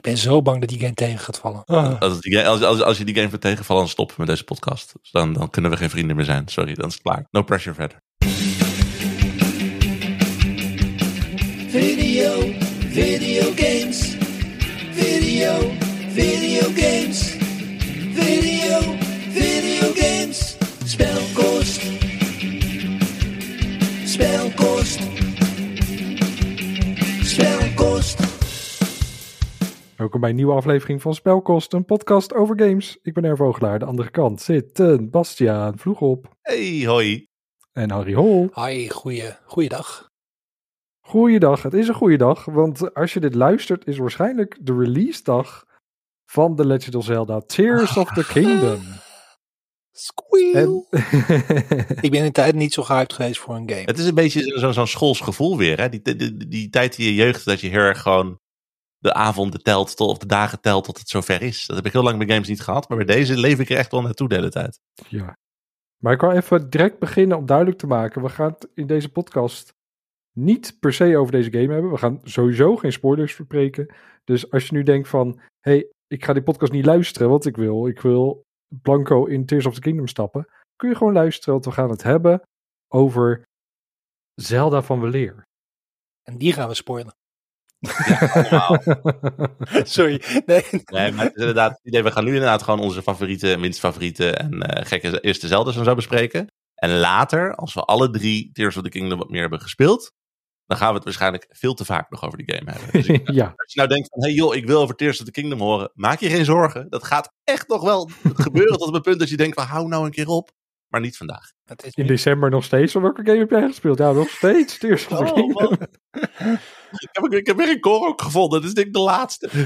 Ik ben zo bang dat die game tegen gaat vallen. Ah. Als, die, als, als, als je die game voor tegenvallen, dan stoppen met deze podcast. Dus dan, dan kunnen we geen vrienden meer zijn. Sorry, dan is het klaar. No pressure verder. Video, video games. Video, video games. Welkom bij een nieuwe aflevering van Spelkost, een podcast over games. Ik ben Ervogelaar, de andere kant zitten Bastiaan Vloegop Hey, hoi. en Harry Hol. Hi, goeie, goeiedag. Goeiedag, het is een goede dag, want als je dit luistert is waarschijnlijk de release dag van The Legend of Zelda Tears of the Kingdom. Squeal. En, Ik ben in de tijd niet zo gehyped geweest voor een game. Het is een beetje zo- zo'n zo'n schoolsgevoel weer. Hè? Die, die, die, die tijd in je jeugd dat je heel erg gewoon de avonden telt tot, of de dagen telt tot het zover is. Dat heb ik heel lang bij games niet gehad. Maar bij deze leef ik er echt wel naartoe de hele tijd. ja. Maar ik wil even direct beginnen om duidelijk te maken, we gaan het in deze podcast niet per se over deze game hebben. We gaan sowieso geen spoilers bespreken. Dus als je nu denkt van, hey, ik ga die podcast niet luisteren, wat ik wil. Ik wil blanco in Tears of the Kingdom stappen. Kun je gewoon luisteren, want we gaan het hebben over Zelda van Weleer. En die gaan we spoilen. Allemaal. Sorry. Nee. Nee, maar het is inderdaad, het idee, we gaan nu inderdaad gewoon onze favoriete, minst favoriete en eh, gekke eerste Zelda's en zo bespreken. En later, als we alle drie Tears of the Kingdom wat meer hebben gespeeld, dan gaan we het waarschijnlijk veel te vaak nog over die game hebben. Dus ik- ja, als je nou denkt van, hey joh, ik wil over Tears of the Kingdom horen, maak je geen zorgen. Dat gaat echt nog wel gebeuren tot op het punt dat je denkt van, hou nou een keer op. Maar niet vandaag. Het is in december nog steeds. Welke game heb jij gespeeld? Ja, nog steeds Tears of the Oh, Kingdom. man. Ik heb, ik heb weer een ook gevonden. Dat is denk ik de laatste.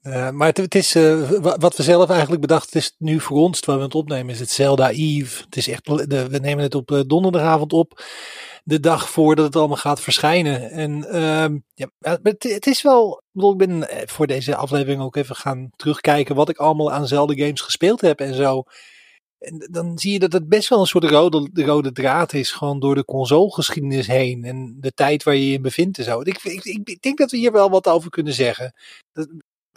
Eh, maar het, is eh, wa- wat we zelf eigenlijk bedacht. Het is nu voor ons, terwijl we het opnemen, is het Zelda Eve. Het is echt, we nemen het op eh, donderdagavond op. De dag voordat het allemaal gaat verschijnen. En ehm, ja, het, het is wel. Ik, ben voor deze aflevering ook even gaan terugkijken. wat ik allemaal aan Zelda games gespeeld heb en zo. En dan zie je dat het best wel een soort rode, rode draad is. Gewoon door de consolegeschiedenis heen. En de tijd waar je je in bevindt en zo. Ik, ik, ik, denk dat we hier wel wat over kunnen zeggen. Dat,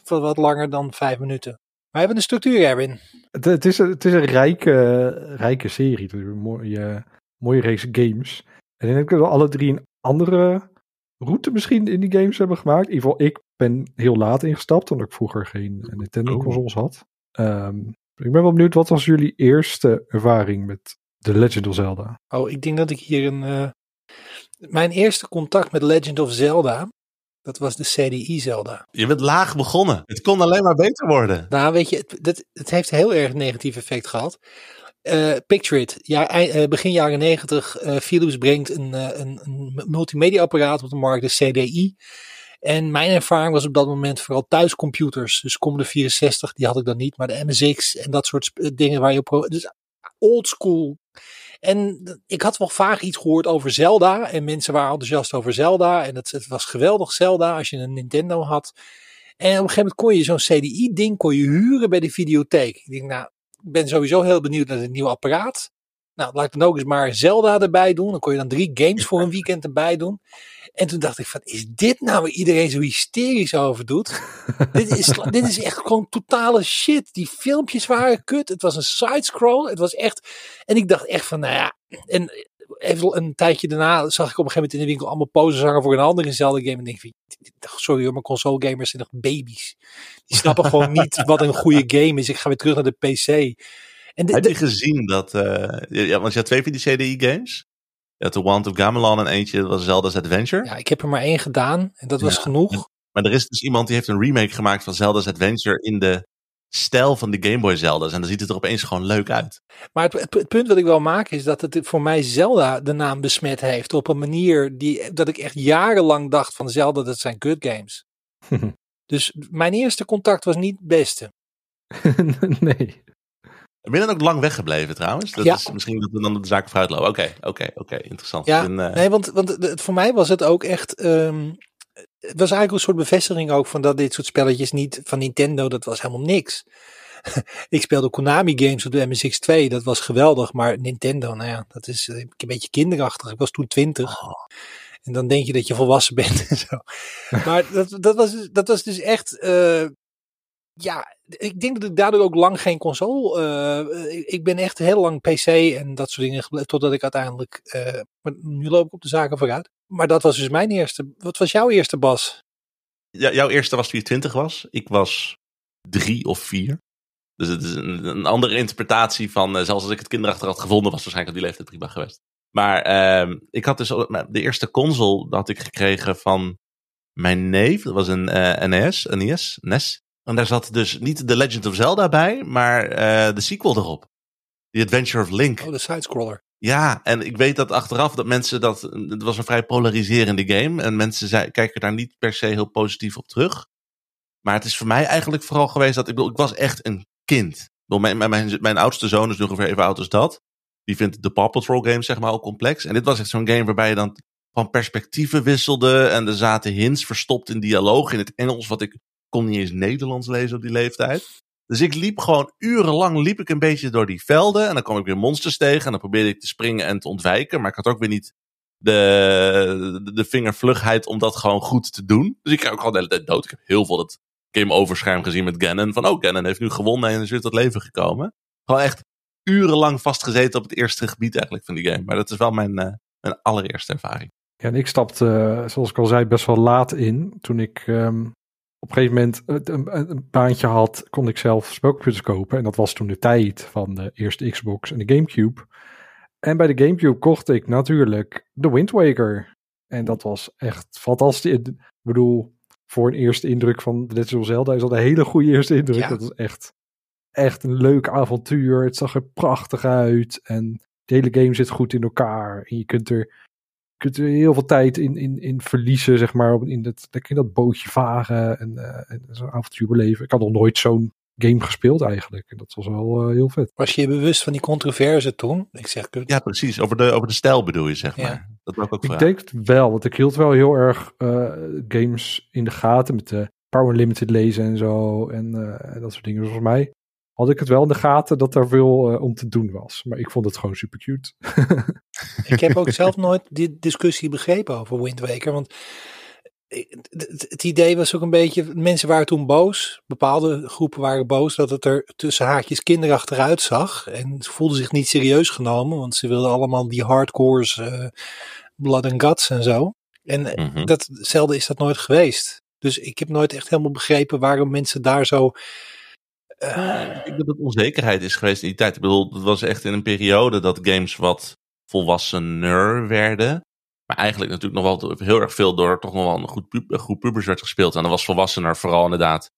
van wat langer dan vijf minuten. Maar we hebben een structuur, Erwin. Het, het, is, een- het is een rijke, rijke serie. Het is Een mooie, mooie reeks games. En ik denk dat we alle drie een andere route misschien in die games hebben gemaakt. In ieder geval, ik ben heel laat ingestapt, omdat ik vroeger geen Nintendo consoles had. Ehm, ik ben wel benieuwd, wat was jullie eerste ervaring met The Legend of Zelda? Oh, ik denk dat ik hier een. eh, mijn eerste contact met Legend of Zelda. Dat was de CDI Zelda. Je bent laag begonnen. Het kon alleen maar beter worden. Nou, weet je, het, dat, het heeft heel erg een negatief effect gehad. Eh, picture it. Ja, eh, begin jaren negentig. eh, Philips brengt een, eh, een, een multimedia apparaat op de markt, de CDI. En mijn ervaring was op dat moment vooral thuiscomputers. Dus Commodore 64, die had ik dan niet. Maar de MSX en dat soort sp- dingen waar je op... Dus old school. En ik had wel vaag iets gehoord over Zelda. En mensen waren enthousiast over Zelda. En het, het was geweldig Zelda als je een Nintendo had. En op een gegeven moment kon je zo'n CDI-ding kon je huren bij de videotheek. Ik denk, nou, ik ben sowieso heel benieuwd naar het nieuwe apparaat. Nou, laat ik dan ook eens maar Zelda erbij doen. Dan kon je dan drie games voor een weekend erbij doen. En toen dacht ik van, is dit nou waar iedereen zo hysterisch over doet? dit, is, dit is echt gewoon totale shit. Die filmpjes waren kut. Het was een sidescroll. Het was echt... En ik dacht echt van, nou ja... En even een tijdje daarna zag ik op een gegeven moment in de winkel allemaal poses hangen voor een andere Zelda game. En denk ik, sorry hoor, maar console gamers zijn nog baby's. Die snappen gewoon niet wat een goede game is. Ik ga weer terug naar de PC. En de- Heb je gezien dat... eh, ja, want je had twee van die CDI-games. Je had The Wand of Gamelon en eentje, dat was Zelda's Adventure. ja, ik heb er maar één gedaan. En dat was Ja. genoeg. Maar er is dus iemand die heeft een remake gemaakt van Zelda's Adventure in de stijl van de Game Boy Zelda's. En dan ziet het er opeens gewoon leuk uit. Maar het, het, het punt wat ik wil maken is dat het voor mij Zelda de naam besmet heeft. Op een manier die, dat ik echt jarenlang dacht van Zelda, dat zijn good games. Dus mijn eerste contact was niet het beste. nee. Ben je dan ook lang weggebleven trouwens? Dat Ja. is misschien dat we dan de zaak vooruit lopen. Oké, oké, oké, interessant. Ja, eh, nee, want, want het- voor mij was het ook echt. ehm, het was eigenlijk een soort bevestiging ook van dat dit soort spelletjes niet van Nintendo, dat was helemaal niks. ik speelde Konami games op de MSX2, dat was geweldig, maar Nintendo, nou ja, dat is eh, een beetje kinderachtig. Ik was toen 20. Oh. En dan denk je dat je volwassen bent en zo. Maar dat, dat, was, dus- dat was dus echt. eh, ja, ik denk dat ik daardoor ook lang geen console. eh, ik, ben echt heel lang PC en dat soort dingen gebleven. Totdat ik uiteindelijk. eh, nu loop ik op de zaken vooruit. Maar dat was dus mijn eerste. Wat was jouw eerste Bas? Ja, jouw eerste was toen je 20 was. Ik was drie of vier. Dus het is een, andere interpretatie van, eh, zelfs als ik het kinderachtig had gevonden, was waarschijnlijk op die leeftijd prima geweest. Maar ehm, ik had dus de eerste console dat had ik gekregen van mijn neef. Dat was een NES, NES, NES. En daar zat dus niet The Legend of Zelda bij, maar eh, de sequel erop. The Adventure of Link. Oh, de sidescroller. Ja, en ik weet dat achteraf dat mensen dat. Het was een vrij polariserende game. En mensen zei, kijken daar niet per se heel positief op terug. Maar het is voor mij eigenlijk vooral geweest dat ik bedoel, ik was echt een kind. Mijn, mijn, mijn, mijn oudste zoon is ongeveer even oud als dat. Die vindt de Paw Patrol games zeg maar al complex. En dit was echt zo'n game waarbij je dan van perspectieven wisselde. En er zaten hints verstopt in dialoog in het Engels. Wat ik kon niet eens Nederlands lezen op die leeftijd. Dus ik liep gewoon urenlang liep ik een beetje door die velden. En dan kwam ik weer monsters tegen. En dan probeerde ik te springen en te ontwijken. Maar ik had ook weer niet de, de, vingervlugheid om dat gewoon goed te doen. Dus ik kreeg ook gewoon de hele tijd dood. Ik heb heel veel het game overscherm gezien met Ganon. Van oh, Ganon heeft nu gewonnen en is weer tot leven gekomen. Gewoon echt urenlang vastgezeten op het eerste gebied eigenlijk van die game. Maar dat is wel mijn, eh, mijn allereerste ervaring. Ja, en ik stapte, eh, zoals ik al zei, best wel laat in. Toen ik ehm, op een gegeven moment een, een, baantje had, kon ik zelf spelcomputers kopen. En dat was toen de tijd van de eerste Xbox en de Gamecube. En bij de Gamecube kocht ik natuurlijk de Wind Waker. En dat was echt fantastisch. Ik bedoel, voor een eerste indruk van The Legend of Zelda is dat een hele goede eerste indruk. Ja. Dat was echt, echt een leuk avontuur. Het zag er prachtig uit. En de hele game zit goed in elkaar. En je kunt er kunt er heel veel tijd in, in, in verliezen, zeg maar. In dat, in dat bootje varen en, eh, en zo'n avontuur beleven. Ik had nog nooit zo'n game gespeeld eigenlijk. En dat was wel eh, heel vet. Was je je bewust van die controverse toen? Ik zeg, kut. Ja, precies. Over de, over de stijl bedoel je, zeg Ja. maar. Dat wil ik ook Ik vragen. denk het wel, want ik hield wel heel erg eh, games in de gaten met de Power Limited lezen en zo. En, eh, en dat soort dingen. Dus volgens mij had ik het wel in de gaten dat er veel eh, om te doen was. Maar ik vond het gewoon super cute. Ik heb ook zelf nooit die discussie begrepen over Wind Waker. Want ik- het, idee was ook een beetje, mensen waren toen boos. Bepaalde groepen waren boos dat het er tussen haakjes kinderachtig uitzag. En ze voelden zich niet serieus genomen. Want ze wilden allemaal die hardcores, eh, blood and guts en zo. En eh, Mhm. dat, zelden is dat nooit geweest. Dus ik heb nooit echt helemaal begrepen waarom mensen daar zo... eh, Ik denk dat het onzekerheid is geweest in die tijd. Ik bedoel, het was echt in een periode dat games wat volwassener werden. Maar eigenlijk natuurlijk nog wel heel erg veel door toch nog wel een goed groep pubers werd gespeeld. En dan was volwassener vooral inderdaad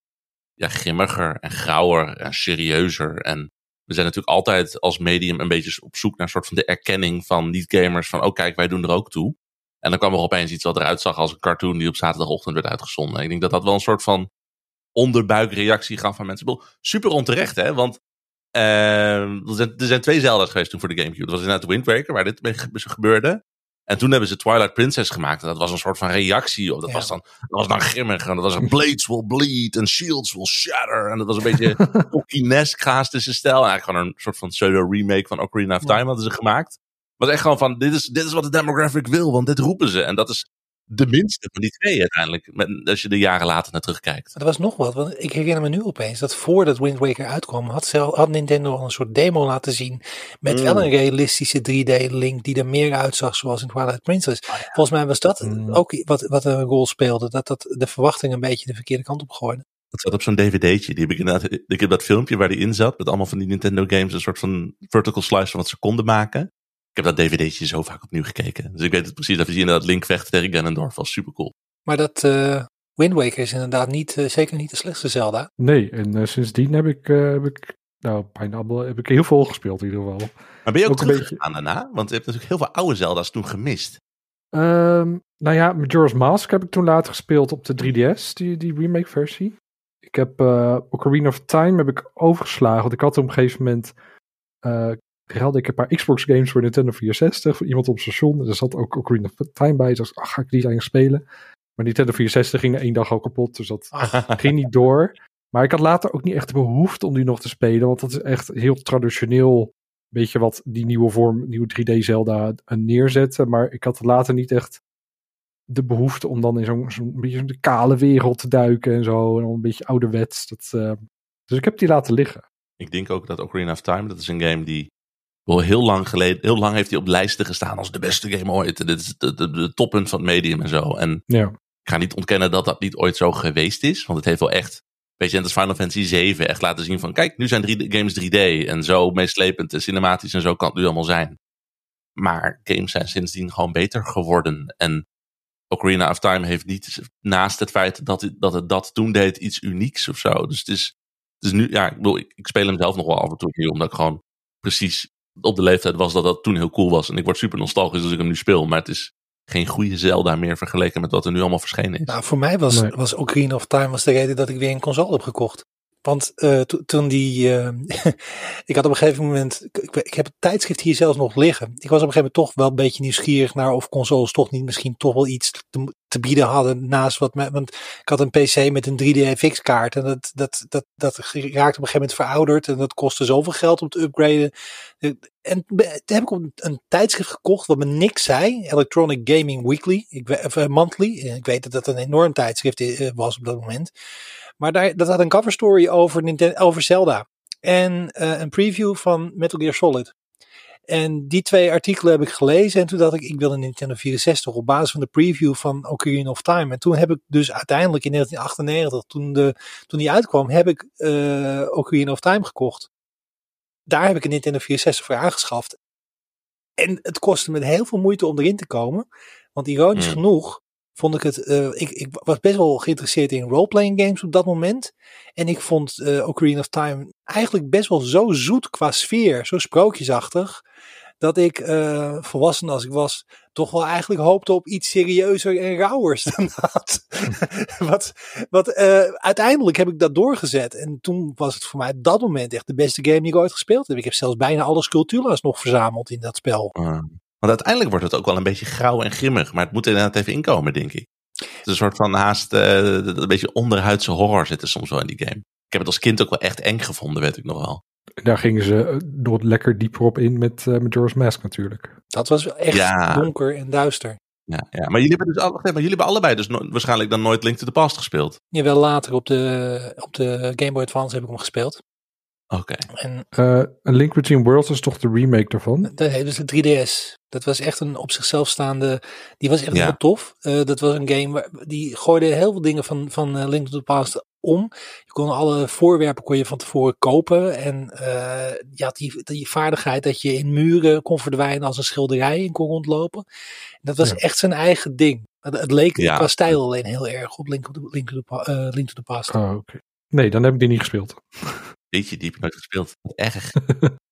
ja, grimmiger en grauwer en serieuzer. En we zijn natuurlijk altijd als medium een beetje op zoek naar een soort van de erkenning van niet-gamers. Van, oh kijk, wij doen er ook toe. En dan kwam er opeens iets wat eruit zag als een cartoon die op zaterdagochtend werd uitgezonden. En ik denk dat dat wel een soort van onderbuikreactie gaf van mensen. Super onterecht, hè? Want ehm, er, zijn, er zijn twee Zelda's geweest toen voor de Gamecube. Dat was inderdaad Wind Waker, waar dit mee ge- gebeurde. En toen hebben ze Twilight Princess gemaakt. En dat was een soort van reactie. op. Dat, Ja. was, dan, dat was dan grimmig. En dat was een Blades will bleed and shields will shatter. En dat was een beetje Pocky-esque haastische stijl. En eigenlijk gewoon een soort van pseudo-remake van Ocarina of Ja. Time hadden ze gemaakt. Was echt gewoon van, dit is, dit is wat de demographic wil. Want dit roepen ze. En dat is de minste van die twee uiteindelijk. Als je er jaren later naar terugkijkt. Er was nog wat, want ik herinner me nu opeens dat voordat Wind Waker uitkwam, had, zelf, had Nintendo al een soort demo laten zien. Met Mm. wel een realistische 3D-link die er meer uitzag, zoals in Twilight Princess. Volgens mij was dat Mm. ook wat, wat een rol speelde, dat dat de verwachting een beetje de verkeerde kant op gooide. Dat zat op zo'n dvd'tje. Die heb ik inderdaad. Ik heb dat filmpje waar die in zat. Met allemaal van die Nintendo games. Een soort van vertical slice van wat ze konden maken. Ik heb dat dvd'tje zo vaak opnieuw gekeken. Dus ik weet het precies. Dat we zien inderdaad Link vechten tegen Ganondorf. was super cool. Maar dat eh Wind Waker is inderdaad niet, eh, zeker niet de slechtste Zelda. Nee, en eh, sindsdien heb ik, eh, heb ik, nou, bijna heb ik heel veel gespeeld in ieder geval. Maar ben je ook, Ook een teruggegaan daarna? Want je hebt natuurlijk heel veel oude Zelda's toen gemist. Ehm, nou ja, Majora's Mask heb ik toen later gespeeld op de 3DS, die, die remake versie. Ik heb eh Ocarina of Time heb ik overgeslagen, want ik had op een gegeven moment, ruilde ik een paar Xbox games voor Nintendo 64, voor iemand op het station. En er zat ook Ocarina of Time bij, dus ik dacht, ach, ga ik die eigenlijk spelen? Maar Nintendo 64 ging na één dag al kapot, dus dat ging niet door. Maar ik had later ook niet echt de behoefte om die nog te spelen, want dat is echt heel traditioneel. Weet je wat die nieuwe vorm, nieuwe 3D Zelda eh, neerzetten. Maar ik had later niet echt de behoefte om dan in zo'n zo'n beetje zo'n kale wereld te duiken en zo. En een beetje ouderwets. Dat, eh, dus ik heb die laten liggen. Ik denk ook dat Ocarina of Time, dat is een game die heel lang geleden, heel lang heeft hij op lijsten gestaan als de beste game ooit. Dit is de, toppunt van het medium en zo. En Ja. ik ga niet ontkennen dat dat niet ooit zo geweest is, want het heeft wel echt, weet je, net als Final Fantasy 7 echt laten zien van, kijk, nu zijn 3D games 3D en zo meeslepend en cinematisch en zo kan het nu allemaal zijn. Maar games zijn sindsdien gewoon beter geworden. En Ocarina of Time heeft niet, naast het feit dat het dat, het dat toen deed, iets unieks of zo. Dus het is, het is nu, ja, ik, bedoel, ik, ik speel hem zelf nog wel af en toe hier, omdat ik gewoon precies op de leeftijd was dat dat toen heel cool was. En ik word super nostalgisch als ik hem nu speel. Maar het is geen goede Zelda meer vergeleken met wat er nu allemaal verschenen is. Nou, voor mij was, Nee. was Ocarina of Time was de reden dat ik weer een console heb gekocht. Want eh, to- toen die. eh, ik had op een gegeven moment. Ik, ik- heb het tijdschrift hier zelfs nog liggen. Ik was op een gegeven moment toch wel een beetje nieuwsgierig naar of consoles toch niet misschien toch wel iets te, bieden hadden. Naast wat. mij- Want ik had een PC met een 3D-FX-kaart. En dat, dat, dat, dat raakte op een gegeven moment verouderd. En dat kostte zoveel geld om te upgraden. Eh, En toen heb ik een, een tijdschrift gekocht wat me niks zei. Electronic Gaming Weekly. Ik, of, monthly. Ik weet dat dat een enorm tijdschrift was op dat moment. Maar daar, dat had een cover story over, Ninten- over Zelda. En eh, een preview van Metal Gear Solid. En die twee artikelen heb ik gelezen. En toen dacht ik, ik wil een Nintendo 64 op basis van de preview van Ocarina of Time. En toen heb ik dus uiteindelijk in 1998, toen, de, toen die uitkwam, heb ik eh Ocarina of Time gekocht. Daar heb ik een Nintendo 64 voor aangeschaft. En het kostte me heel veel moeite om erin te komen. Want ironisch Hmm. genoeg vond ik het. eh, ik, ik was best wel geïnteresseerd in roleplaying games op dat moment. En ik vond eh Ocarina of Time eigenlijk best wel zo zoet qua sfeer, zo sprookjesachtig. Dat ik, eh, volwassen als ik was, toch wel eigenlijk hoopte op iets serieuzer en rauwers dan dat. wat, wat, uiteindelijk heb ik dat doorgezet. En toen was het voor mij op dat moment echt de beste game die ik ooit gespeeld heb. Ik heb zelfs bijna alle Sculptula's nog verzameld in dat spel. Uh, want uiteindelijk wordt het ook wel een beetje grauw en grimmig. Maar het moet er inderdaad even inkomen, denk ik. Het is een soort van haast eh, een beetje onderhuidse horror zit er soms wel in die game. Ik heb het als kind ook wel echt eng gevonden, weet ik nog wel. Daar gingen ze eh, door lekker dieper op in met uh, Majora's Mask natuurlijk. Dat was wel echt Ja. donker en duister. Ja, ja. Maar, jullie hebben dus, al- maar jullie hebben allebei dus no- waarschijnlijk dan nooit Link to the Past gespeeld. Jawel, later op de, op de Game Boy Advance heb ik hem gespeeld. Oké. En Eh, A Link Between Worlds is toch de remake daarvan? dat dus de 3DS. Dat was echt een op zichzelf staande. Die was echt Ja. heel tof. Eh, dat was een game waar, die gooide heel veel dingen van, van eh, Link to the Past om. Je kon alle voorwerpen kon je van tevoren kopen. En eh, je had die, die vaardigheid dat je in muren kon verdwijnen als een schilderij in kon rondlopen. Dat was Ja. echt zijn eigen ding. Het, het leek Ja. qua stijl alleen heel erg op Link to the, Link to the, Link to the Past. Oh, oké. Nee, dan heb ik die niet gespeeld. Jeetje, die heb ik nooit gespeeld. Wat erg.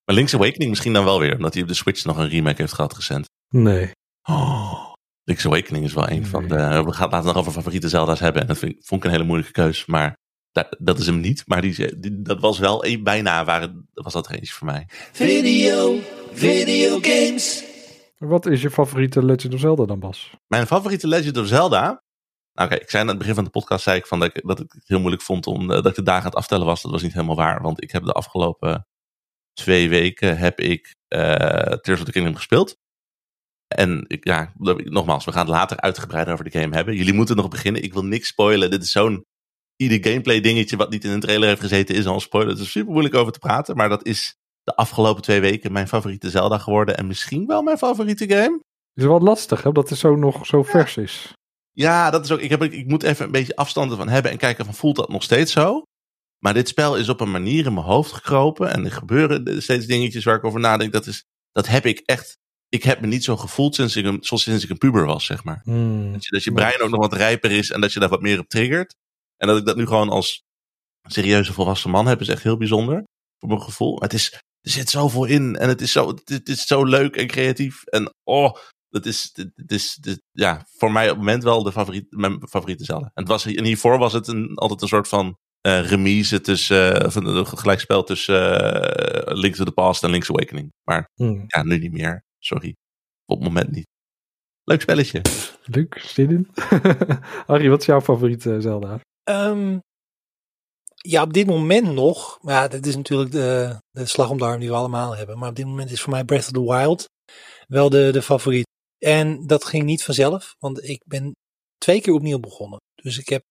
maar Link's Awakening misschien dan wel weer, omdat hij op de Switch nog een remake heeft gehad recent. Nee. Oh, Link's Awakening is wel een van de... We gaan later nog over favoriete Zelda's hebben. En dat vind, ik- vond ik een hele moeilijke keus. Maar dat, dat is hem niet. Maar die, die- dat was wel een, bijna waar het, was dat er eentje voor mij. Video, videogames. Wat is je favoriete Legend of Zelda dan, Bas? Mijn favoriete Legend of Zelda... Nou, oké, ik zei aan het begin van de podcast zei ik van dat, ik, dat ik het heel moeilijk vond om eh, dat ik de dagen aan het aftellen was. Dat was niet helemaal waar, want ik heb de afgelopen twee weken heb ik eh Tears of the Kingdom gespeeld. En ik, ja, nogmaals, we gaan het later uitgebreid over de game hebben. Jullie moeten nog beginnen. Ik wil niks spoilen. Dit is zo'n ieder gameplay dingetje wat niet in een trailer heeft gezeten is al een spoiler. Het is super moeilijk over te praten, maar dat is de afgelopen twee weken mijn favoriete Zelda geworden en misschien wel mijn favoriete game. Is wel lastig, hè? Dat het zo nog zo vers is. Ja, dat is ook. Ik, heb, ik moet even een beetje afstand ervan hebben en kijken van voelt dat nog steeds zo. Maar dit spel is op een manier in mijn hoofd gekropen en er gebeuren steeds dingetjes waar ik over nadenk. Dat is, dat heb ik echt. Ik heb me niet zo gevoeld sinds ik een, zoals sinds ik een puber was, zeg maar. Hmm. Dat je, dat je brein ook nog wat rijper is en dat je daar wat meer op triggert. En dat ik dat nu gewoon als serieuze volwassen man heb, is echt heel bijzonder. Voor mijn gevoel. Maar het is, er zit zoveel in en het is zo, het, het is zo leuk en creatief. En oh, dat is, het, het is, ja, voor mij op het moment wel de favoriet, mijn favoriete Zelda. En, het was, en hiervoor was het een, altijd een soort van eh, remise tussen, eh, of een, gelijkspel tussen eh, Link to the Past en Link's Awakening. Maar Hmm. ja, nu niet meer. Sorry. Op het moment niet. Leuk spelletje. Leuk, zin in. Harry, wat is jouw favoriete Zelda? Ehm, ja, op dit moment nog. Maar ja, dat is natuurlijk de, de slag om de arm die we allemaal hebben. Maar op dit moment is voor mij Breath of the Wild wel de, de favoriet. En dat ging niet vanzelf. Want ik ben twee keer opnieuw begonnen. Dus ik heb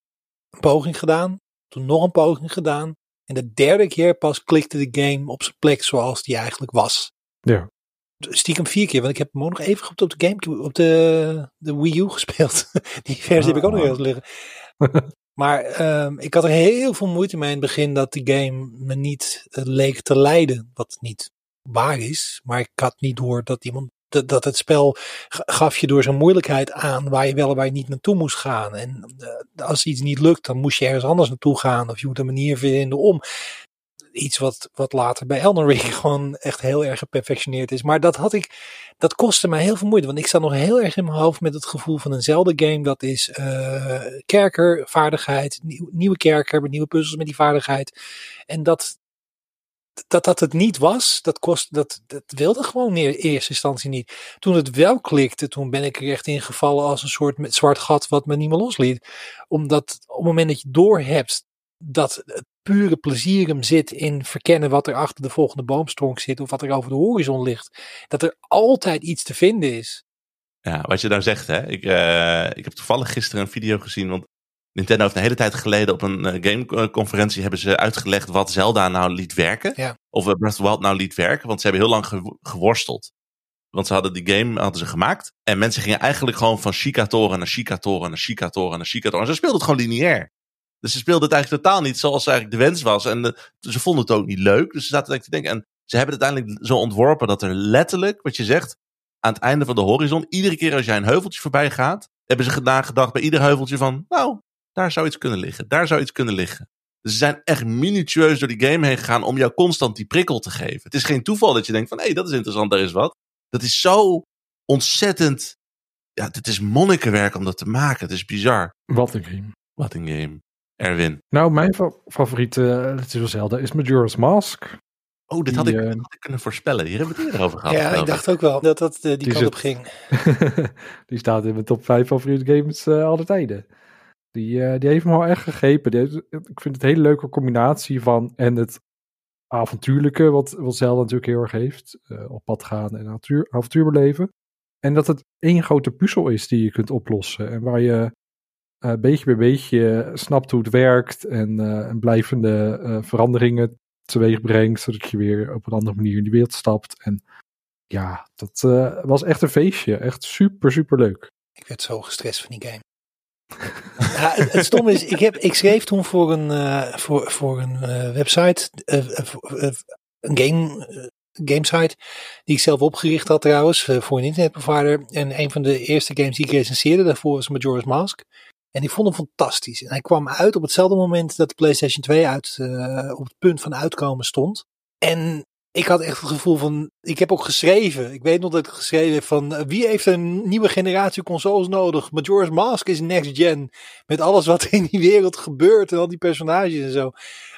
een poging gedaan, toen nog een poging gedaan. En de derde keer pas klikte de game op zijn plek zoals die eigenlijk was. Ja. Stiekem vier keer, want ik heb hem ook nog even op de Gamecube, op de, de Wii U gespeeld. Die versie heb ik ook nog Ah. ergens liggen. Maar ehm, ik had er heel veel moeite mee in het begin dat die game me niet eh, leek te leiden. Wat niet waar is. Maar ik had niet door dat iemand. Dat, dat het spel ga- gaf je door zijn moeilijkheid aan waar je wel en waar je niet naartoe moest gaan. En eh, als iets niet lukt, dan moest je ergens anders naartoe gaan. Of je moet een manier vinden om. Iets wat, wat later bij Elden Ring gewoon echt heel erg geperfectioneerd is. Maar dat had ik. Dat kostte mij heel veel moeite. Want ik zat nog heel erg in mijn hoofd met het gevoel van een Zelda-game. Dat is eh kerker, vaardigheid, nieuw- nieuwe kerker nieuwe puzzels met die vaardigheid. En dat, dat dat het niet was, dat, kost, dat, dat wilde gewoon in eerste instantie niet. Toen het wel klikte, toen ben ik er echt in gevallen als een soort met zwart gat wat me niet meer losliet. Omdat op het moment dat je doorhebt dat het pure plezier hem zit in verkennen wat er achter de volgende boomstronk zit of wat er over de horizon ligt. Dat er altijd iets te vinden is. Ja, wat je nou zegt, hè. Ik, eh, ik heb toevallig gisteren een video gezien, want Nintendo heeft een hele tijd geleden op een eh, gameconferentie hebben ze uitgelegd wat Zelda nou liet werken. Ja. Of eh, Breath of the Wild nou liet werken, want ze hebben heel lang gewo- geworsteld. Want ze hadden die game hadden ze gemaakt. En mensen gingen eigenlijk gewoon van Shikatoren naar Shikatoren naar Shikatoren naar Shikatoren. En ze speelden het gewoon lineair. Dus ze speelden het eigenlijk totaal niet zoals eigenlijk de wens was. En eh, ze vonden het ook niet leuk. Dus ze zaten eigenlijk te denken. En ze hebben het uiteindelijk zo ontworpen dat er letterlijk, wat je zegt, aan het einde van de horizon, iedere keer als jij een heuveltje voorbij gaat, hebben ze nagedacht bij ieder heuveltje van, nou, daar zou iets kunnen liggen, daar zou iets kunnen liggen. Dus ze zijn echt minutieus door die game heen gegaan om jou constant die prikkel te geven. Het is geen toeval dat je denkt van, hé, hey, dat is interessant, daar is wat. Dat is zo ontzettend, ja, het is monnikenwerk om dat te maken. Het is bizar. Wat een game. Wat een game. Erwin. Nou, mijn fa- favoriete uh, Legend of Zelda is Majora's Mask. Oh, dit had, Die, ik, eh, dat had ik kunnen voorspellen. Hier hebben we het eerder over gehad. ja, ik dacht ook wel dat dat eh, die, Die kant zit- op ging. die staat in mijn top 5 favoriete games eh alle tijden. Die, eh, die heeft me wel echt gegrepen. Die heeft- ik vind het een hele leuke combinatie van en het avontuurlijke, wat, wat Zelda natuurlijk heel erg heeft. eh, op pad gaan en avontuur, avontuur beleven. En dat het één grote puzzel is die je kunt oplossen. En waar je eh, beetje bij beetje snapt hoe het werkt. En, en blijvende veranderingen teweeg brengt. Zodat je weer op een andere manier in die wereld stapt. En ja, dat was echt een feestje. Echt super, super leuk. Ik werd zo gestrest van die game. het, het stomme is, ik, heb, ik schreef toen voor een, eh, voor, voor een eh, website, eh, een game, gamesite, die ik zelf opgericht had trouwens, voor een internetprovider. En een van de eerste games die ik recenseerde daarvoor was Majora's Mask. En ik vond hem fantastisch. En hij kwam uit op hetzelfde moment dat de PlayStation 2 uit, op het punt van uitkomen stond. En ik had echt het gevoel van, ik heb ook geschreven, ik weet nog dat ik geschreven heb van, eh, wie heeft een nieuwe generatie consoles nodig? Majora's Mask is next gen, met alles wat in die wereld gebeurt en al die personages en zo.